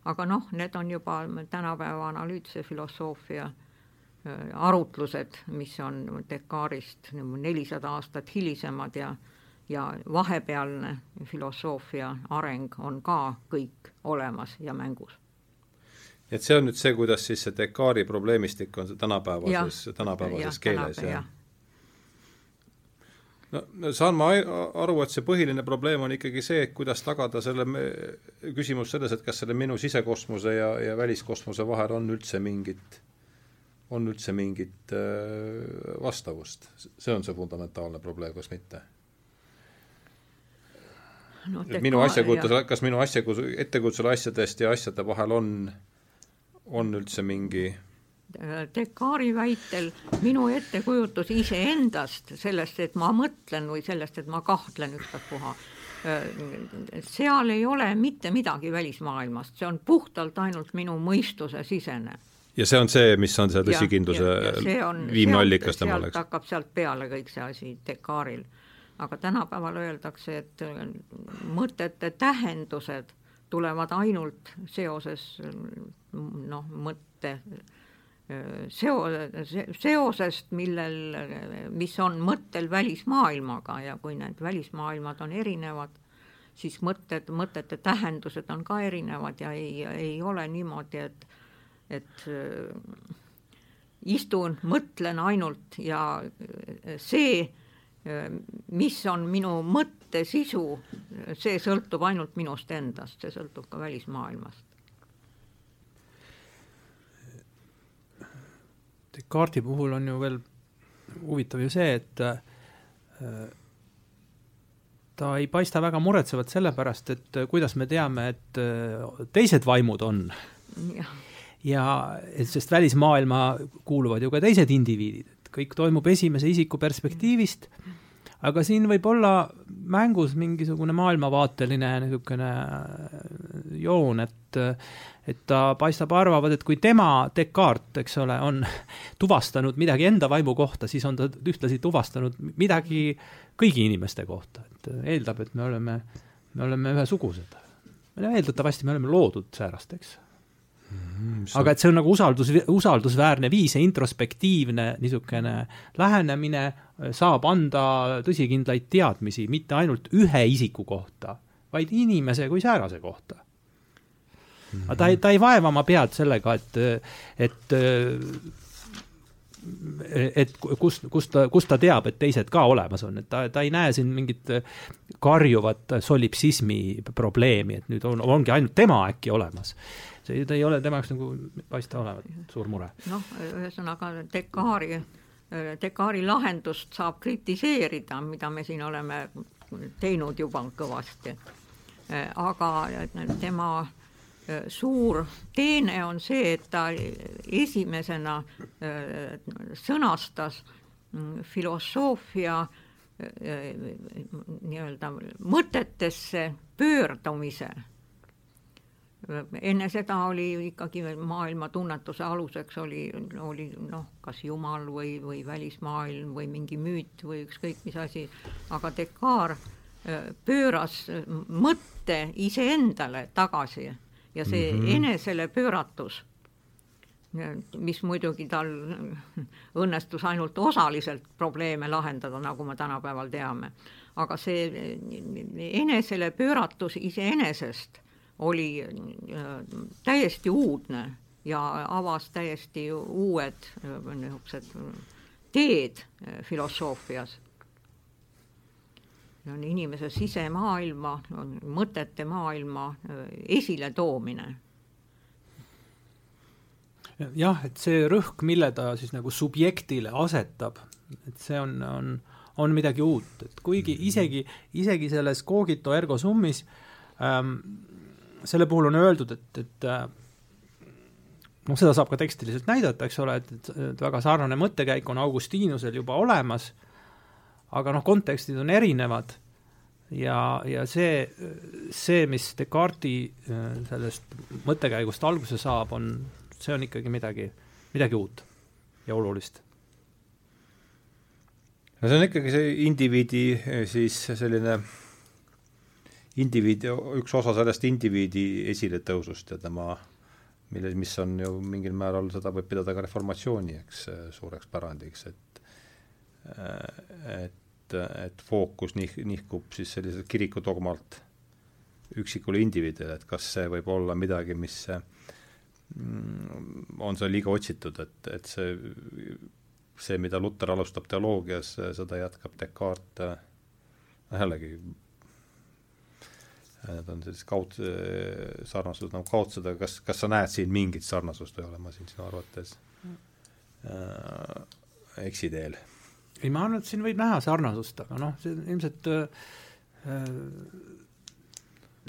aga noh, need on juba tänapäeva analüütilise filosoofia arutlused, mis on Descartesist nelisada aastat hilisemad ja ja vahepealne filosoofia areng on ka kõik olemas ja mängus et see on nüüd see, kuidas siis see Descartesi probleemistik on tänapäevases, tänapäevases keeles, jah ja.? no saan ma aru, et see põhiline probleem on ikkagi see, et kuidas tagada selle, küsimus selles, et kas selle minu sisekosmose ja, ja väliskosmose vahel on üldse mingit, on üldse mingit äh, vastavust. see on see fundamentaalne probleem, kas mitte? No, et minu asjakujutus, kas minu asjakujutus, ettekujutusel asjadest ja asjade vahel on, on üldse mingi Descartesi väitel minu ettekujutus iseendast, sellest, et ma mõtlen või sellest, et ma kahtlen ükstaspuha, seal ei ole mitte midagi välismaailmast, see on puhtalt ainult minu mõistuse sisene. ja see on see, mis on see tõsikindluse viimne allikas temale, eks? hakkab sealt peale kõik see asi Descartesil. Aga tänapäeval öeldakse, et mõtete tähendused tulevad ainult seoses noh, mõtte seo-, seosest, millel, mis on mõttel välismaailmaga. Ja kui need välismaailmad on erinevad, siis mõtted, mõtete tähendused on ka erinevad ja ei, ei ole niimoodi, et, et äh, istun, mõtlen ainult ja see, mis on minu mõtte sisu, see sõltub ainult minust endast, see sõltub ka välismaailmast. Descartesi puhul on ju veel huvitav ju see, et äh, ta ei paista väga muretsevat sellepärast, et äh, kuidas me teame, et äh, teised vaimud on. ja et sest välismaailma kuuluvad ju ka teised indiviidid, kõik toimub esimese isiku perspektiivist, aga siin võib olla mängus mingisugune maailmavaateline niisugune joon, et et ta paistab, arvavad, et kui tema, Descartes, eks ole, on tuvastanud midagi enda vaimu kohta, siis on ta ühtlasi tuvastanud midagi kõigi inimeste kohta, et eeldab, et me oleme, me oleme ühesugused. eeldatavasti me oleme loodud säärasteks mm,. aga et see on nagu usaldus, usaldusväärne viis ja introspektiivne niisugune lähenemine saab anda tõsikindlaid teadmisi mitte ainult ühe isiku kohta, vaid inimese kui säärase kohta aga ta ei, ta ei vaeva oma pead sellega, et, et et kust, kust ta, kust ta teab, et teised ka olemas on, et ta, ta ei näe siin mingit karjuvat solipsismi probleemi, et nüüd on, ongi ainult tema äkki olemas. See, ta ei ole tema jaoks nagu, paista olevat suur mure. noh, ühesõnaga Dekari, Dekari lahendust saab kritiseerida, mida me siin oleme teinud juba kõvasti. aga tema Äh, suur teene on see, et ta esimesena äh, sõnastas mm, filosoofia äh, nii-öelda mõtetesse pöördumise. Enne seda oli ikkagi maailma tunnetuse aluseks oli, oli noh, kas jumal või, või välismaailm või mingi müüt või ükskõik mis asi, aga Descartes pööras mõtte iseendale tagasi ja see mm -hmm. enesele pööratus, mis muidugi tal õnnestus ainult osaliselt probleeme lahendada, nagu me tänapäeval teame, aga see enesele pööratus iseenesest oli äh, täiesti uudne ja avas täiesti uued äh, niisugused teed äh, filosoofias on inimese sisemaailma, mõtete maailma esiletoomine. jah, et see rõhk, mille ta siis nagu subjektile asetab, et see on, on, on midagi uut, et kuigi isegi, isegi selles cogito ergo summis ähm, selle puhul on öeldud, et, et äh, noh, seda saab ka tekstiliselt näidata, eks ole, et, et väga sarnane mõttekäik on Augustinusel juba olemas aga noh, kontekstid on erinevad ja, ja see, see, mis Descartesi äh, sellest mõttekäigust alguse saab, on, see on ikkagi midagi, midagi uut ja olulist. no see on ikkagi see indiviidi äh, siis selline indiviidi, üks osa sellest indiviidi esiletõusust ja tema mille, mis on ju mingil määral, seda võib pidada ka reformatsiooni, eks, suureks pärandiks, et et et, et fookus nih-, nihkub siis selliselt kirikudogmalt üksikule indiviidile, et kas see võib olla midagi, mis mm, on seal liiga otsitud, et, et see, see, mida Luter alustab teoloogias, seda jätkab Descartes, noh jällegi, need on sellised kaud-, sarnasused nagu kaudsed, aga kas, kas sa näed siin mingit sarnasust või olen ma siin sinu arvates äh, eksiteel? ei, ma arvan, et siin võib näha sarnasust, aga noh, see ilmselt äh,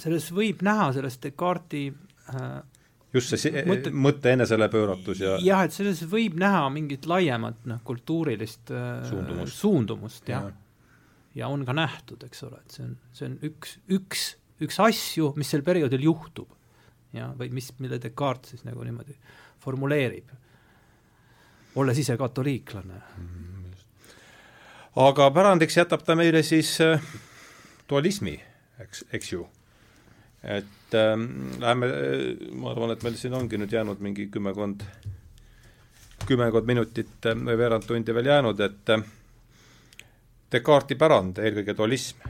selles võib näha, selles Descartesi äh, just see mõtte, mõtte enesele pööratus ja jah, et selles võib näha mingit laiemat noh, kultuurilist äh, suundumust, suundumust, jah ja. ja on ka nähtud, eks ole, et see on, see on üks, üks, üks asju, mis sel perioodil juhtub. ja, või mis, mille Descartes siis nagu niimoodi formuleerib, olles ise katoliiklane mm,. aga pärandiks jätab ta meile siis äh, dualismi, eks, eks ju et äh, läheme, ma arvan, et meil siin ongi nüüd jäänud mingi kümmekond, kümmekond minutit äh, või veerand tundi veel jäänud, et äh, Descartesi pärand, eelkõige dualism,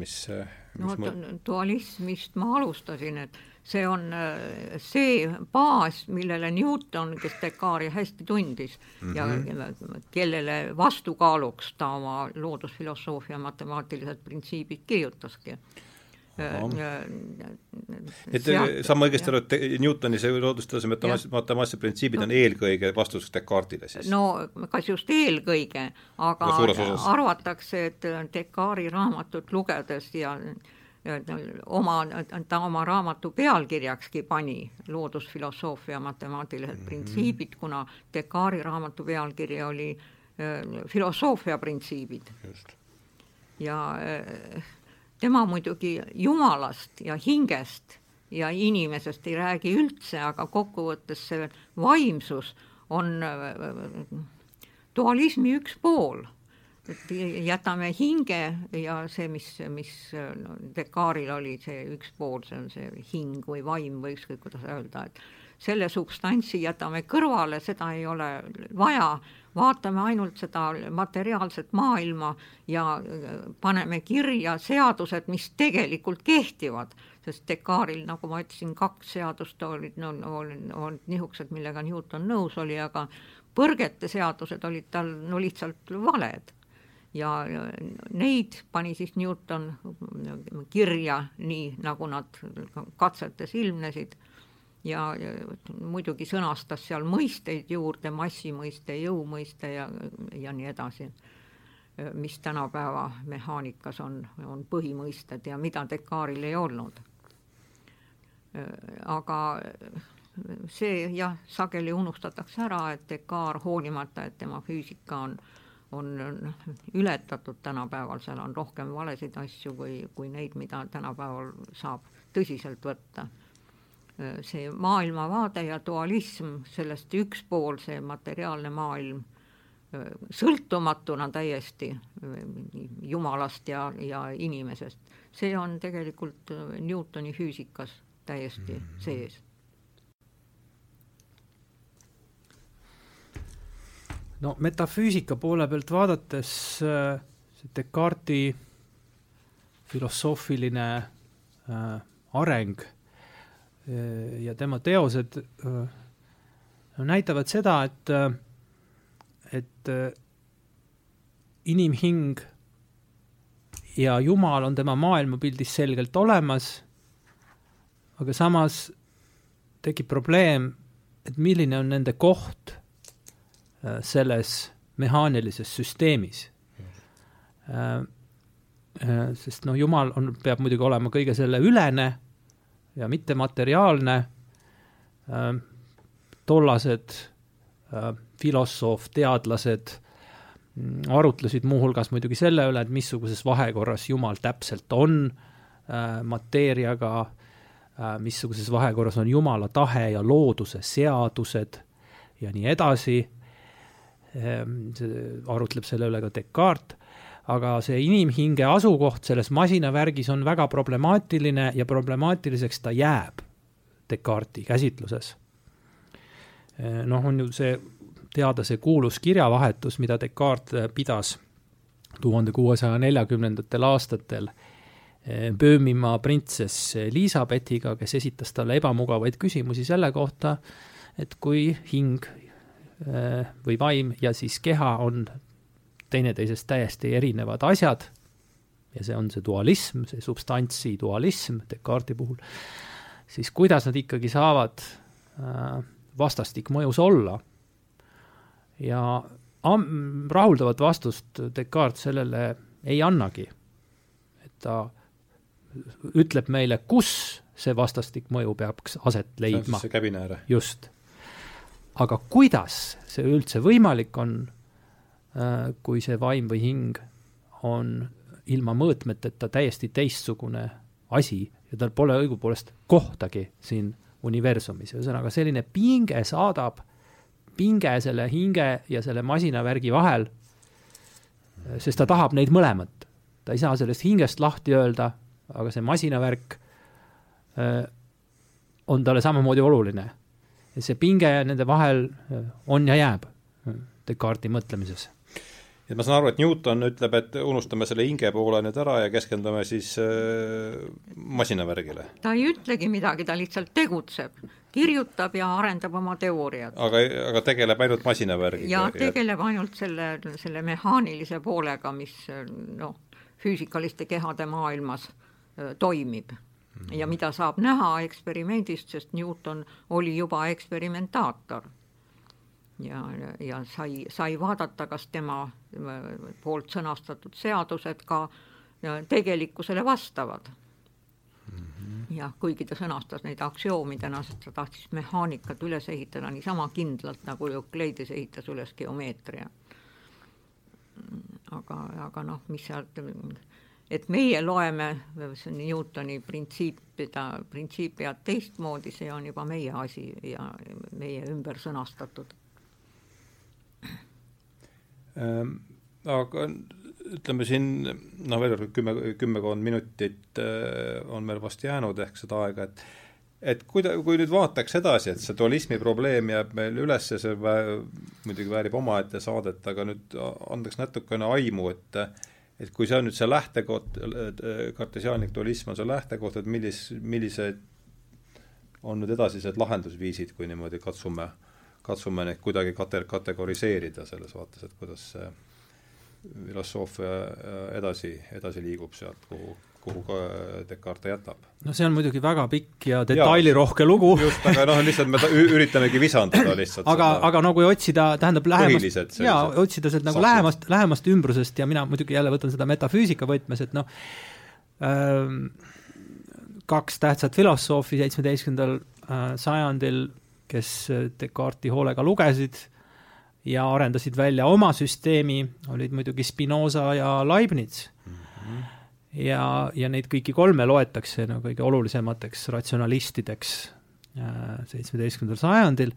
mis, äh, mis no vot, dualismist ma alustasin, et see on äh, see baas, millele Newton, kes Descartesi hästi tundis mm -hmm. ja mhm. kellele vastukaaluks ta oma loodusfilosoofia matemaatilised printsiibid kirjutaski et saan ma õigesti aru, et Newtoni see loodustaseme matemaatilise printsiibid on eelkõige vastuseks Descartesile siis? no kas just eelkõige, aga arvatakse, et Descartesi raamatut lugedes ja oma, ta oma raamatu pealkirjakski pani loodusfilosoofia matemaatilised mm -hmm. printsiibid, kuna Descartesi raamatu pealkiri oli äh, filosoofia printsiibid. ja äh, tema muidugi Jumalast ja hingest ja inimesest ei räägi üldse, aga kokkuvõttes see vaimsus on dualismi üks pool. et jätame hinge ja see, mis, mis no, Descartes'il oli see üks pool, see on see hing või vaim või ükskõik, kuidas öelda, et selle substantsi jätame kõrvale, seda ei ole vaja, vaatame ainult seda materiaalset maailma ja äh, paneme kirja seadused, mis tegelikult kehtivad, sest Descartes'il, nagu ma ütlesin, kaks seadust olid, no, olid, olid niisugused, millega Newton nõus oli, aga põrgete seadused olid tal no lihtsalt valed. Ja neid pani siis Newton kirja nii, nagu nad katsetes ilmnesid ja, muidugi sõnastas seal mõisteid juurde, massimõiste, jõumõiste ja, ja nii edasi, mis tänapäeva mehaanikas on, on põhimõisted ja mida Descartes'il ei olnud. aga see jah, sageli unustatakse ära, et Descartes hoolimata, et tema füüsika on on ületatud tänapäeval, seal on rohkem valesid asju kui, kui neid, mida tänapäeval saab tõsiselt võtta see maailmavaade ja dualism, sellest üks pool, see materiaalne maailm, sõltumatuna täiesti jumalast ja, ja inimesest, see on tegelikult Newtoni füüsikas täiesti mm -hmm. sees. no metafüüsika poole pealt vaadates see Descartesi filosoofiline äh, areng Äh, ja tema teosed äh, näitavad seda, et, äh, et inimhing ja Jumal on tema maailmapildis selgelt olemas, aga samas tekib probleem, et milline on nende koht selles mehaanilises süsteemis. sest noh, Jumal on, peab muidugi olema kõige selle ülene ja mittemateriaalne äh,, tollased äh, filosoof, teadlased mm, arutlesid muuhulgas muidugi selle üle, et missuguses vahekorras Jumal täpselt on äh, mateeriaga äh,, missuguses vahekorras on Jumala tahe ja looduse seadused ja nii edasi. Äh,, arutleb selle üle ka Descartes aga see inimhinge asukoht selles masinavärgis on väga problemaatiline ja problemaatiliseks ta jääb Descartesi käsitluses. noh, on ju see teada see kuulus kirjavahetus, mida Descartes pidas tuhande kuuesaja neljakümnendatel aastatel Böömimaa printsess Elizabethiga, kes esitas talle ebamugavaid küsimusi selle kohta, et kui hing või vaim ja siis keha on teineteisest täiesti erinevad asjad ja see on see dualism, see substantsi dualism Descartesi puhul, siis kuidas nad ikkagi saavad äh, vastastikmõjus olla. ja am-, rahuldavat vastust Descartes sellele ei annagi. et ta ütleb meile, kus see vastastik mõju peaks aset leidma. see käbinääre. just. aga kuidas see üldse võimalik on, kui see vaim või hing on ilma mõõtmeteta täiesti teistsugune asi ja tal pole õigupoolest kohtagi siin universumis, ühesõnaga selline pinge saadab, pinge selle hinge ja selle masinavärgi vahel, sest ta tahab neid mõlemat. ta ei saa sellest hingest lahti öelda, aga see masinavärk äh, on talle samamoodi oluline. see pinge nende vahel äh, on ja jääb Descartesi mõtlemises et ma saan aru, et Newton ütleb, et unustame selle hinge poole nüüd ära ja keskendume siis äh, masinavärgile. ta ei ütlegi midagi, ta lihtsalt tegutseb, kirjutab ja arendab oma teooriat. aga, aga tegeleb ainult masinavärgiga? ja tegeleb ainult selle, selle mehaanilise poolega, mis noh, füüsikaliste kehade maailmas äh, toimib ja mida saab näha eksperimendist, sest Newton oli juba eksperimentaator ja, ja sai, sai vaadata, kas tema äh, poolt sõnastatud seadused ka äh, tegelikkusele vastavad mm. -hmm. ja kuigi ta sõnastas neid aktsioomidena, sest ta tahtis mehaanikat üles ehitada niisama kindlalt, nagu Euclides ehitas üles geomeetria. aga, aga noh, mis sealt, et meie loeme Newtoni printsiipida, printsiipiad teistmoodi, see on juba meie asi ja meie ümber sõnastatud aga ütleme siin noh, veel kord kümme, kümmekond minutit äh, on meil vast jäänud ehk seda aega, et et kuida-, kui nüüd vaataks edasi, et see dualismi probleem jääb meil üles ja see vä-, muidugi väärib omaette saadet, aga nüüd andeks natukene aimu, et et kui see on nüüd see lähtekoht, kartesiaanlik dualism on see lähtekoht, et millis, millised on nüüd edasised lahendusviisid, kui niimoodi katsume äh, katsume neid kuidagi kate-, kategoriseerida selles vaates, et kuidas see filosoofia edasi, edasi liigub sealt, kuhu, kuhu ka Descartes jätab. no see on muidugi väga pikk ja detailirohke lugu. just, aga noh, lihtsalt me üritamegi visandada lihtsalt aga, aga no kui otsida, tähendab lähemast, jaa, otsida sealt nagu lähemast, lähemast ümbrusest ja mina muidugi jälle võtan seda metafüüsika võtmes, et noh ähm,, kaks tähtsat filosoofi seitsmeteistkümnendal äh, sajandil kes äh, Descartesi hoolega lugesid ja arendasid välja oma süsteemi, olid muidugi Spinoza ja Leibniz mm. -hmm. ja, ja neid kõiki kolme loetakse no kõige olulisemateks ratsionalistideks äh, seitsmeteistkümnendal sajandil.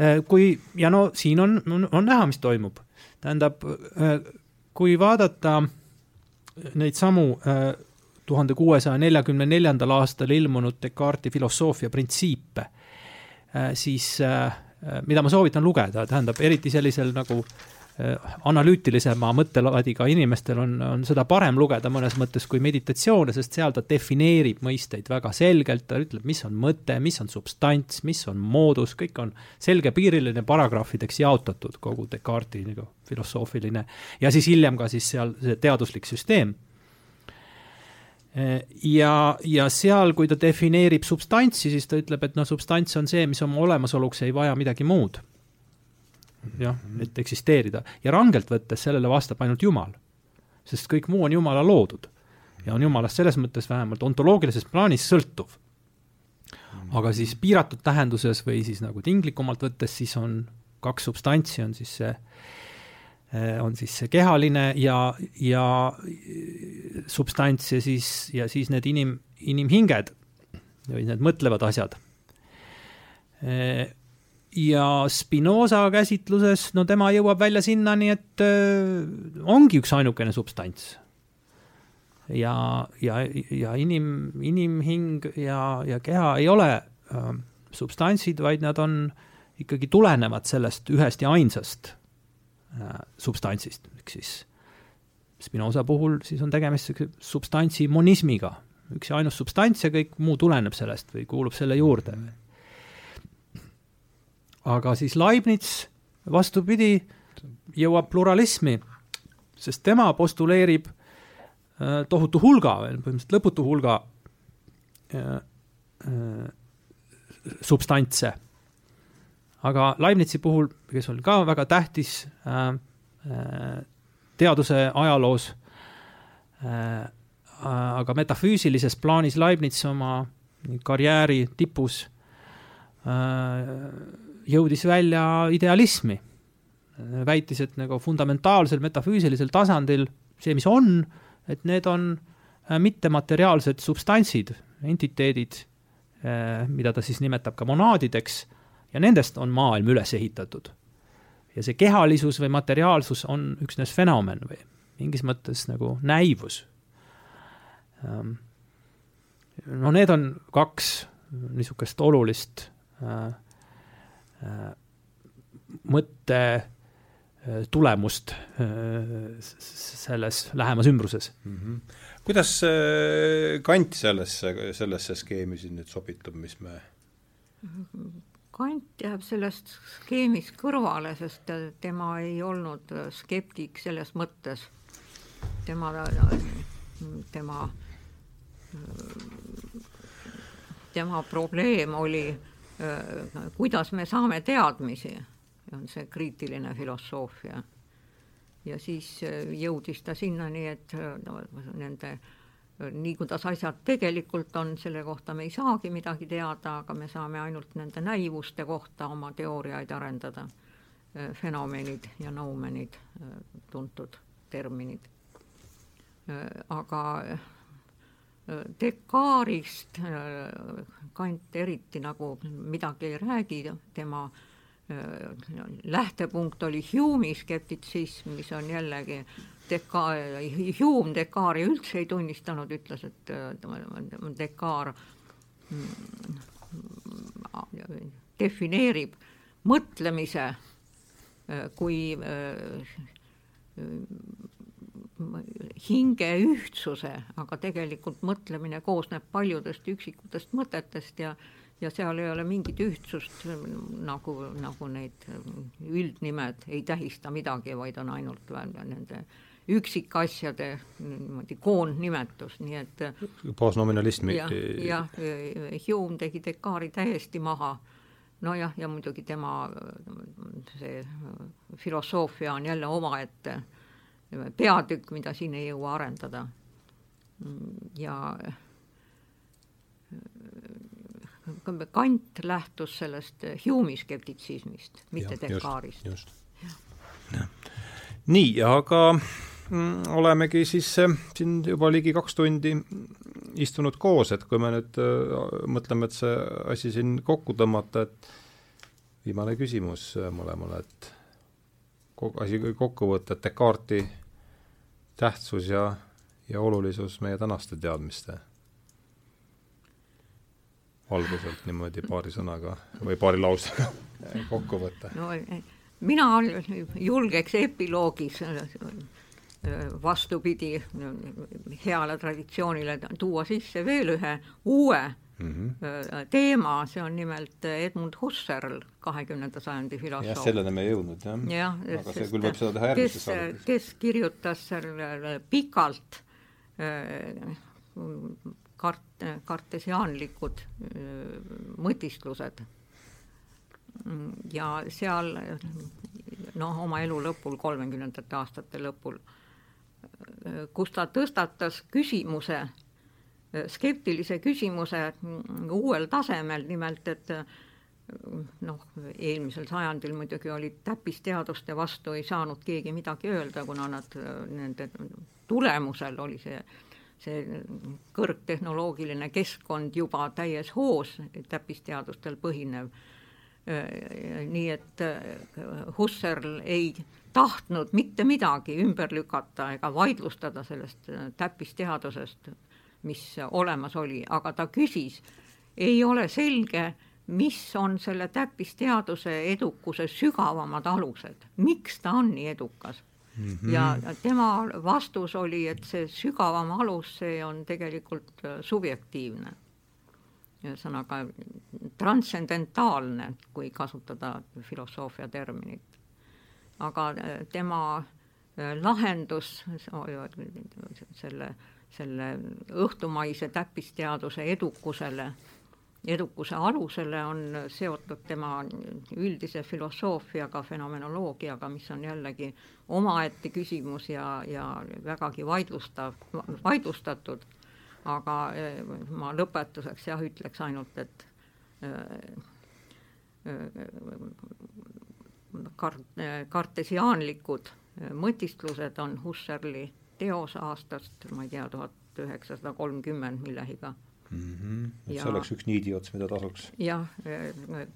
Äh, kui, ja no siin on, on, on näha, mis toimub. tähendab, kui vaadata neid samu tuhande kuuesaja neljakümne neljandal aastal ilmunud Descartesi filosoofia printsiipe Äh, siis äh, äh, mida ma soovitan lugeda, tähendab eriti sellisel nagu analüütilisema mõttelaadiga inimestel on, on seda parem lugeda mõnes mõttes kui meditatsioone, sest seal ta defineerib mõisteid väga selgelt, ta ütleb, mis on mõte, mis on substants, mis on moodus, kõik on selgepiiriline paragrahvideks jaotatud, kogu Descartesi nagu filosoofiline. Ja siis hiljem ka siis seal see teaduslik süsteem ja, ja seal, kui ta defineerib substantsi, siis ta ütleb, et noh, substants on see, mis oma olemasoluks ei vaja midagi muud. jah, mhm. et eksisteerida ja rangelt võttes sellele vastab ainult Jumal. sest kõik muu on Jumala loodud ja on Jumalast selles mõttes vähemalt ontoloogilises plaanis sõltuv. Aga siis piiratud tähenduses või siis nagu tinglikumalt võttes, siis on kaks substantsi, on siis see äh, Äh, on siis see kehaline ja, ja substants ja siis, ja siis need inim, inimhinged või need mõtlevad asjad. Äh, ja Spinoza käsitluses, no tema jõuab välja sinnani, et ongi üks ainukene substants. ja, ja, ja inim, inimhing ja, ja keha ei ole substantsid, vaid nad on ikkagi tulenevad sellest ühest ja ainsast substantsist, ehk siis Spinoza puhul siis on tegemist substantsi monismiga, üks ja ainus substants ja kõik muu tuleneb sellest või kuulub selle juurde. aga siis Leibniz, vastupidi, jõuab pluralismi, sest tema postuleerib äh, tohutu hulga, põhimõtteliselt lõputu hulga äh, äh, substantse aga Leibnizi puhul, kes oli ka väga tähtis äh, äh, teaduse ajaloos äh,, aga metafüüsilises plaanis Leibniz oma karjääri tipus jõudis välja idealismi. väitis, et nagu fundamentaalsel metafüüsilisel tasandil see, mis on, et need on mittemateriaalsed substantsid, entiteedid, mida ta siis nimetab ka monaadideks, ja nendest on maailm üles ehitatud. ja see kehalisus või materiaalsus on üksnes fenomen või mingis mõttes nagu näivus. Ehm, no need on kaks niisugust olulist äh, äh, mõtte äh, tulemust selles lähemas ümbruses mm. -hmm. kuidas Kant sellesse, sellesse skeemi siin nüüd sobitub, mis me Kant jääb sellest skeemist kõrvale, sest tema ei olnud skeptik selles mõttes tema, tema, tema probleem oli, kuidas me saame teadmisi, on see kriitiline filosoofia. ja siis jõudis ta sinnani, et no, nende nii kuidas asjad tegelikult on, selle kohta me ei saagi midagi teada, aga me saame ainult nende näivuste kohta oma teooriaid arendada. fenomenid ja noumenid, tuntud terminid Äh, aga äh, Dekaarist äh, Kant eriti nagu midagi ei räägi, tema lähtepunkt oli Hume'i skeptitsism, mis on jällegi Deka-, Hume Dekaari üldse ei tunnistanud, ütles, et Dekaar mm, defineerib mõtlemise kui hinge ühtsuse, aga tegelikult mõtlemine koosneb paljudest üksikutest mõtetest ja ja seal ei ole mingit ühtsust, nagu, nagu need üldnimed ei tähista midagi, vaid on ainult nende üksikasjade niimoodi koondnimetus, nii et baasnominalismi jah, jah, Hume tegi Descartes'i täiesti maha, nojah, ja muidugi tema see filosoofia on jälle omaette peatükk, mida siin ei jõua arendada. ja Kant lähtus sellest Hume'i skeptitsismist, mitte Descartes'ist. nii, aga olemegi siis äh, siin juba ligi kaks tundi istunud koos, et kui me nüüd äh, mõtleme, et see asi siin kokku tõmmata, et viimane küsimus äh, mõlemale, et asi kokku võtta, et Descartesi tähtsus ja, ja olulisus meie tänaste teadmiste valguselt niimoodi paari sõnaga või paari lausega kokku võtta? no mina julgeks epiloogis vastupidi heale traditsioonile tuua sisse veel ühe uue mm -hmm. teema, see on nimelt Edmund Husserl, kahekümnenda sajandi filosoof. jah, selleni me ei jõudnud, jah ja,. aga see küll võib seda teha järgmises saadetes. kes kirjutas selle pikalt kart-, kartesiaanlikud mõtisklused. ja seal noh, oma elu lõpul, kolmekümnendate aastate lõpul, kus ta tõstatas küsimuse skeptilise küsimuse uuel tasemel, nimelt et noh, eelmisel sajandil muidugi olid täppisteaduste vastu ei saanud keegi midagi öelda, kuna nad, nende tulemusel oli see, see kõrgtehnoloogiline keskkond juba täies hoos, täppisteadustel põhinev. Nii et Husserl ei tahtnud mitte midagi ümber lükata ega vaidlustada sellest täppisteadusest mis olemas oli, aga ta küsis, ei ole selge, mis on selle täppisteaduse edukuse sügavamad alused, miks ta on nii edukas mm. -hmm. ja tema vastus oli, et see sügavam alus, see on tegelikult äh, subjektiivne. Ühesõnaga transcendentaalne, kui kasutada filosoofia terminit. aga äh, tema äh, lahendus selle selle õhtumaise täppisteaduse edukusele, edukuse alusele on seotud tema üldise filosoofiaga, fenomenoloogiaga, mis on jällegi omaette küsimus ja, ja vägagi vaidlustav, vaidlustatud. Aga ma lõpetuseks jah, ütleks ainult, et kart-, kartesiaanlikud mõtisklused on Husserli teos aastast, ma ei tea, tuhat üheksasada kolmkümmend millegiga mm. -hmm. et ja, see oleks üks niidiots, mida tasuks. jah,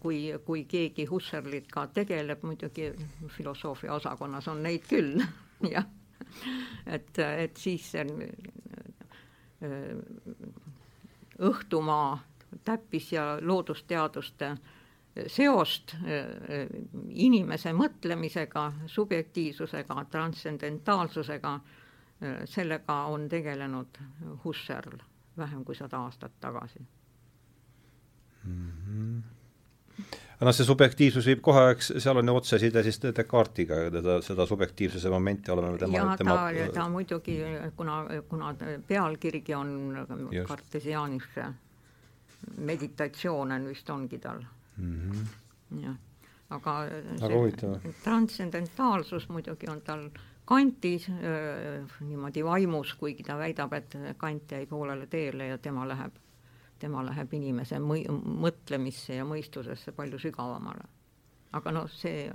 kui, kui keegi Husserlit ka tegeleb, muidugi filosoofia osakonnas on neid küll jah, et, et siis õhtumaa täppis- ja loodusteaduste seost inimese mõtlemisega, subjektiivsusega, transcendentaalsusega, sellega on tegelenud Husserl vähem kui sada aastat tagasi mm. -hmm no see subjektiivsus viib kohe, eks seal on ju otseside siis Descartesiga, teda, seda subjektiivsuse momenti oleme tema ja tema... ta, ta muidugi, kuna, kuna pealkirgi on kartesiaanisse, meditatsioon on vist ongi tal mm. -hmm. jah, aga see transcendentaalsus muidugi on tal kantis niimoodi vaimus, kuigi ta väidab, et kant jäi poolele teele ja tema läheb tema läheb inimese mõi-, mõtlemisse ja mõistusesse palju sügavamale. aga noh, see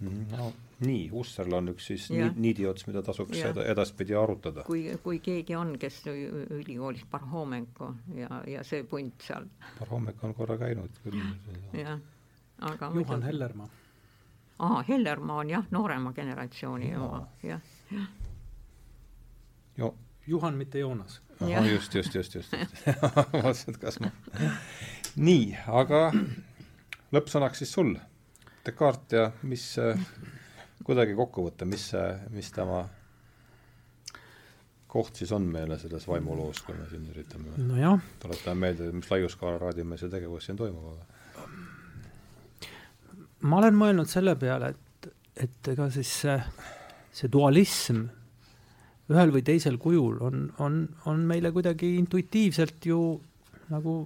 mhm, no nii, Husserl on üks siis ja. niidiots, mida tasuks ja. edaspidi arutada. kui, kui keegi on, kes ülikoolis Parhomenko ja, ja see punt seal. Parhomenko on korra käinud küll. jah, aga Juhan muidu... Hellermaa. aa, Hellermaa on jah, noorema generatsiooni oma, jah, jah. Juhan, mitte Joonas ahah, just, just, just, just, just. vaatasin, et kas ma nii, aga lõppsõnaks siis sul, Descartes ja mis kuidagi kokku võtta, mis see, mis tema koht siis on meile selles vaimuloos, kui me siin üritame no tuletame meelde, mis laiuskaala raadiomeelse tegevus siin toimub, aga ma olen mõelnud selle peale, et, et ega siis see, see dualism ühel või teisel kujul on, on, on meile kuidagi intuitiivselt ju nagu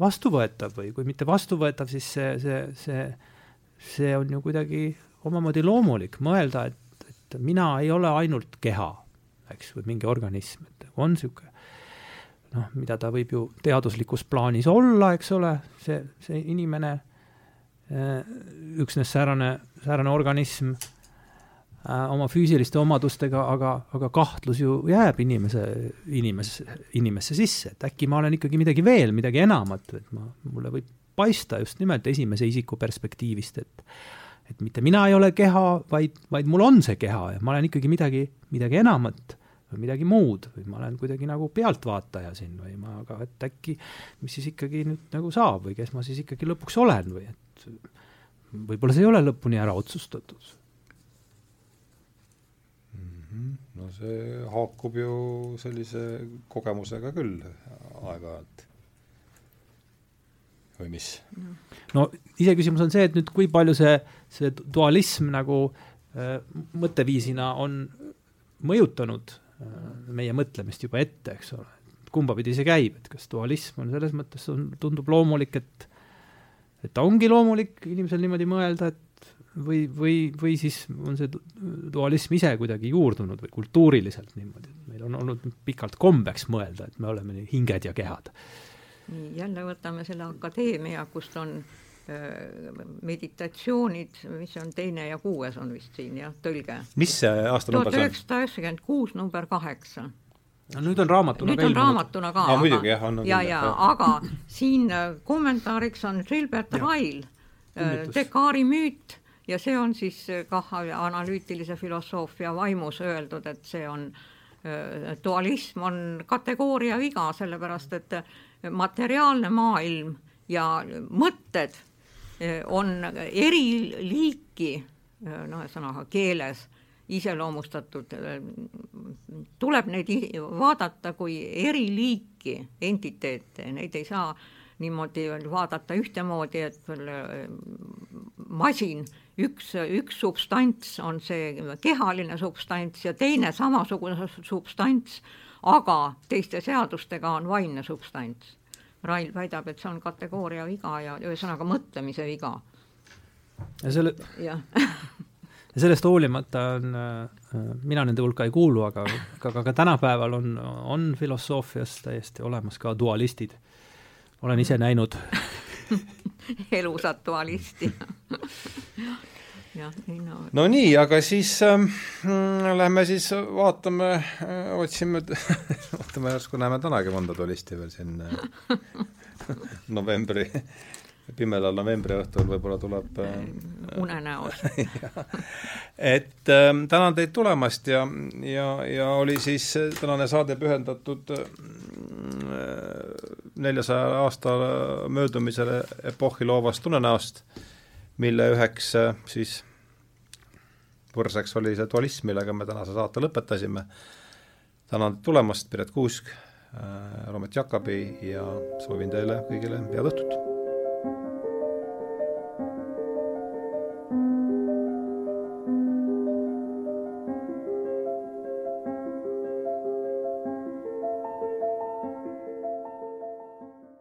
vastuvõetav või kui mitte vastuvõetav, siis see, see, see, see on ju kuidagi omamoodi loomulik mõelda, et, et mina ei ole ainult keha, eks, või mingi organism, et on niisugune noh, mida ta võib ju teaduslikus plaanis olla, eks ole, see, see inimene, üksnes säärane, säärane organism oma füüsiliste omadustega, aga, aga kahtlus ju jääb inimese, inimesse, inimesse sisse, et äkki ma olen ikkagi midagi veel, midagi enamat, et ma, mulle võib paista just nimelt esimese isiku perspektiivist, et et mitte mina ei ole keha, vaid, vaid mul on see keha ja ma olen ikkagi midagi, midagi enamat või midagi muud või ma olen kuidagi nagu pealtvaataja siin või ma, aga et äkki, mis siis ikkagi nüüd nagu saab või kes ma siis ikkagi lõpuks olen või et võib-olla see ei ole lõpuni ära otsustatud no see haakub ju sellise kogemusega küll aeg-ajalt. või mis? no iseküsimus on see, et nüüd kui palju see, see dualism nagu äh, mõtteviisina on mõjutanud äh, meie mõtlemist juba ette, eks ole. kumba pidi see käib, et kas dualism on selles mõttes, on, tundub loomulik, et et ta ongi loomulik inimesel niimoodi mõelda, et või, või, või siis on see dualism ise kuidagi juurdunud või kultuuriliselt niimoodi, et meil on olnud pikalt kombeks mõelda, et me oleme hinged ja kehad. nii, jälle võtame selle akadeemia, kust on äh, meditatsioonid, mis on teine ja kuues on vist siin jah, tõlge. mis see aastanumber see on? tuhat üheksasada üheksakümmend kuus, number kaheksa no nüüd on raamatuna nüüd on raamatuna ka. aa, muidugi jah, ja, ja aga siin äh, kommentaariks on Gilbert Ryle, äh, Descartesi müüt ja see on siis eh, kah analüütilise filosoofia vaimus öeldud, et see on eh, dualism on kategooria viga, sellepärast et materiaalne maailm ja mõtted on eri liiki, no ühesõnaga keeles iseloomustatud, tuleb neid vaadata kui eri liiki entiteete, neid ei saa niimoodi vaadata ühtemoodi, et masin üks, üks substants on see kehaline substants ja teine samasugune substants, aga teiste seadustega on vaimne substants. Rail väidab, et see on kategooria viga ja ühesõnaga mõtlemise viga. ja selle, ja sellest hoolimata on äh,, mina nende hulka ei kuulu, aga, aga, aga tänapäeval on, on filosoofias täiesti olemas ka dualistid. olen ise näinud elusat dualisti jah, ei no. no nii, aga siis äh, lähme siis vaatame äh,, otsime vaatame järsku näeme tänagi mõnda tulisti veel siin äh, novembri, pimedal novembri õhtul võib-olla tuleb äh, unenäos et äh, tänan teid tulemast ja, ja, ja oli siis tänane saade pühendatud äh, neljasaja aasta möödumisele epohhi loovast unenäost mille üheks äh, siis võrseks oli see dualism, millega me tänase saate lõpetasime. tänan tulemast, Piret Kuusk, äh, Roomet Jakabi ja soovin teile kõigile head õhtut!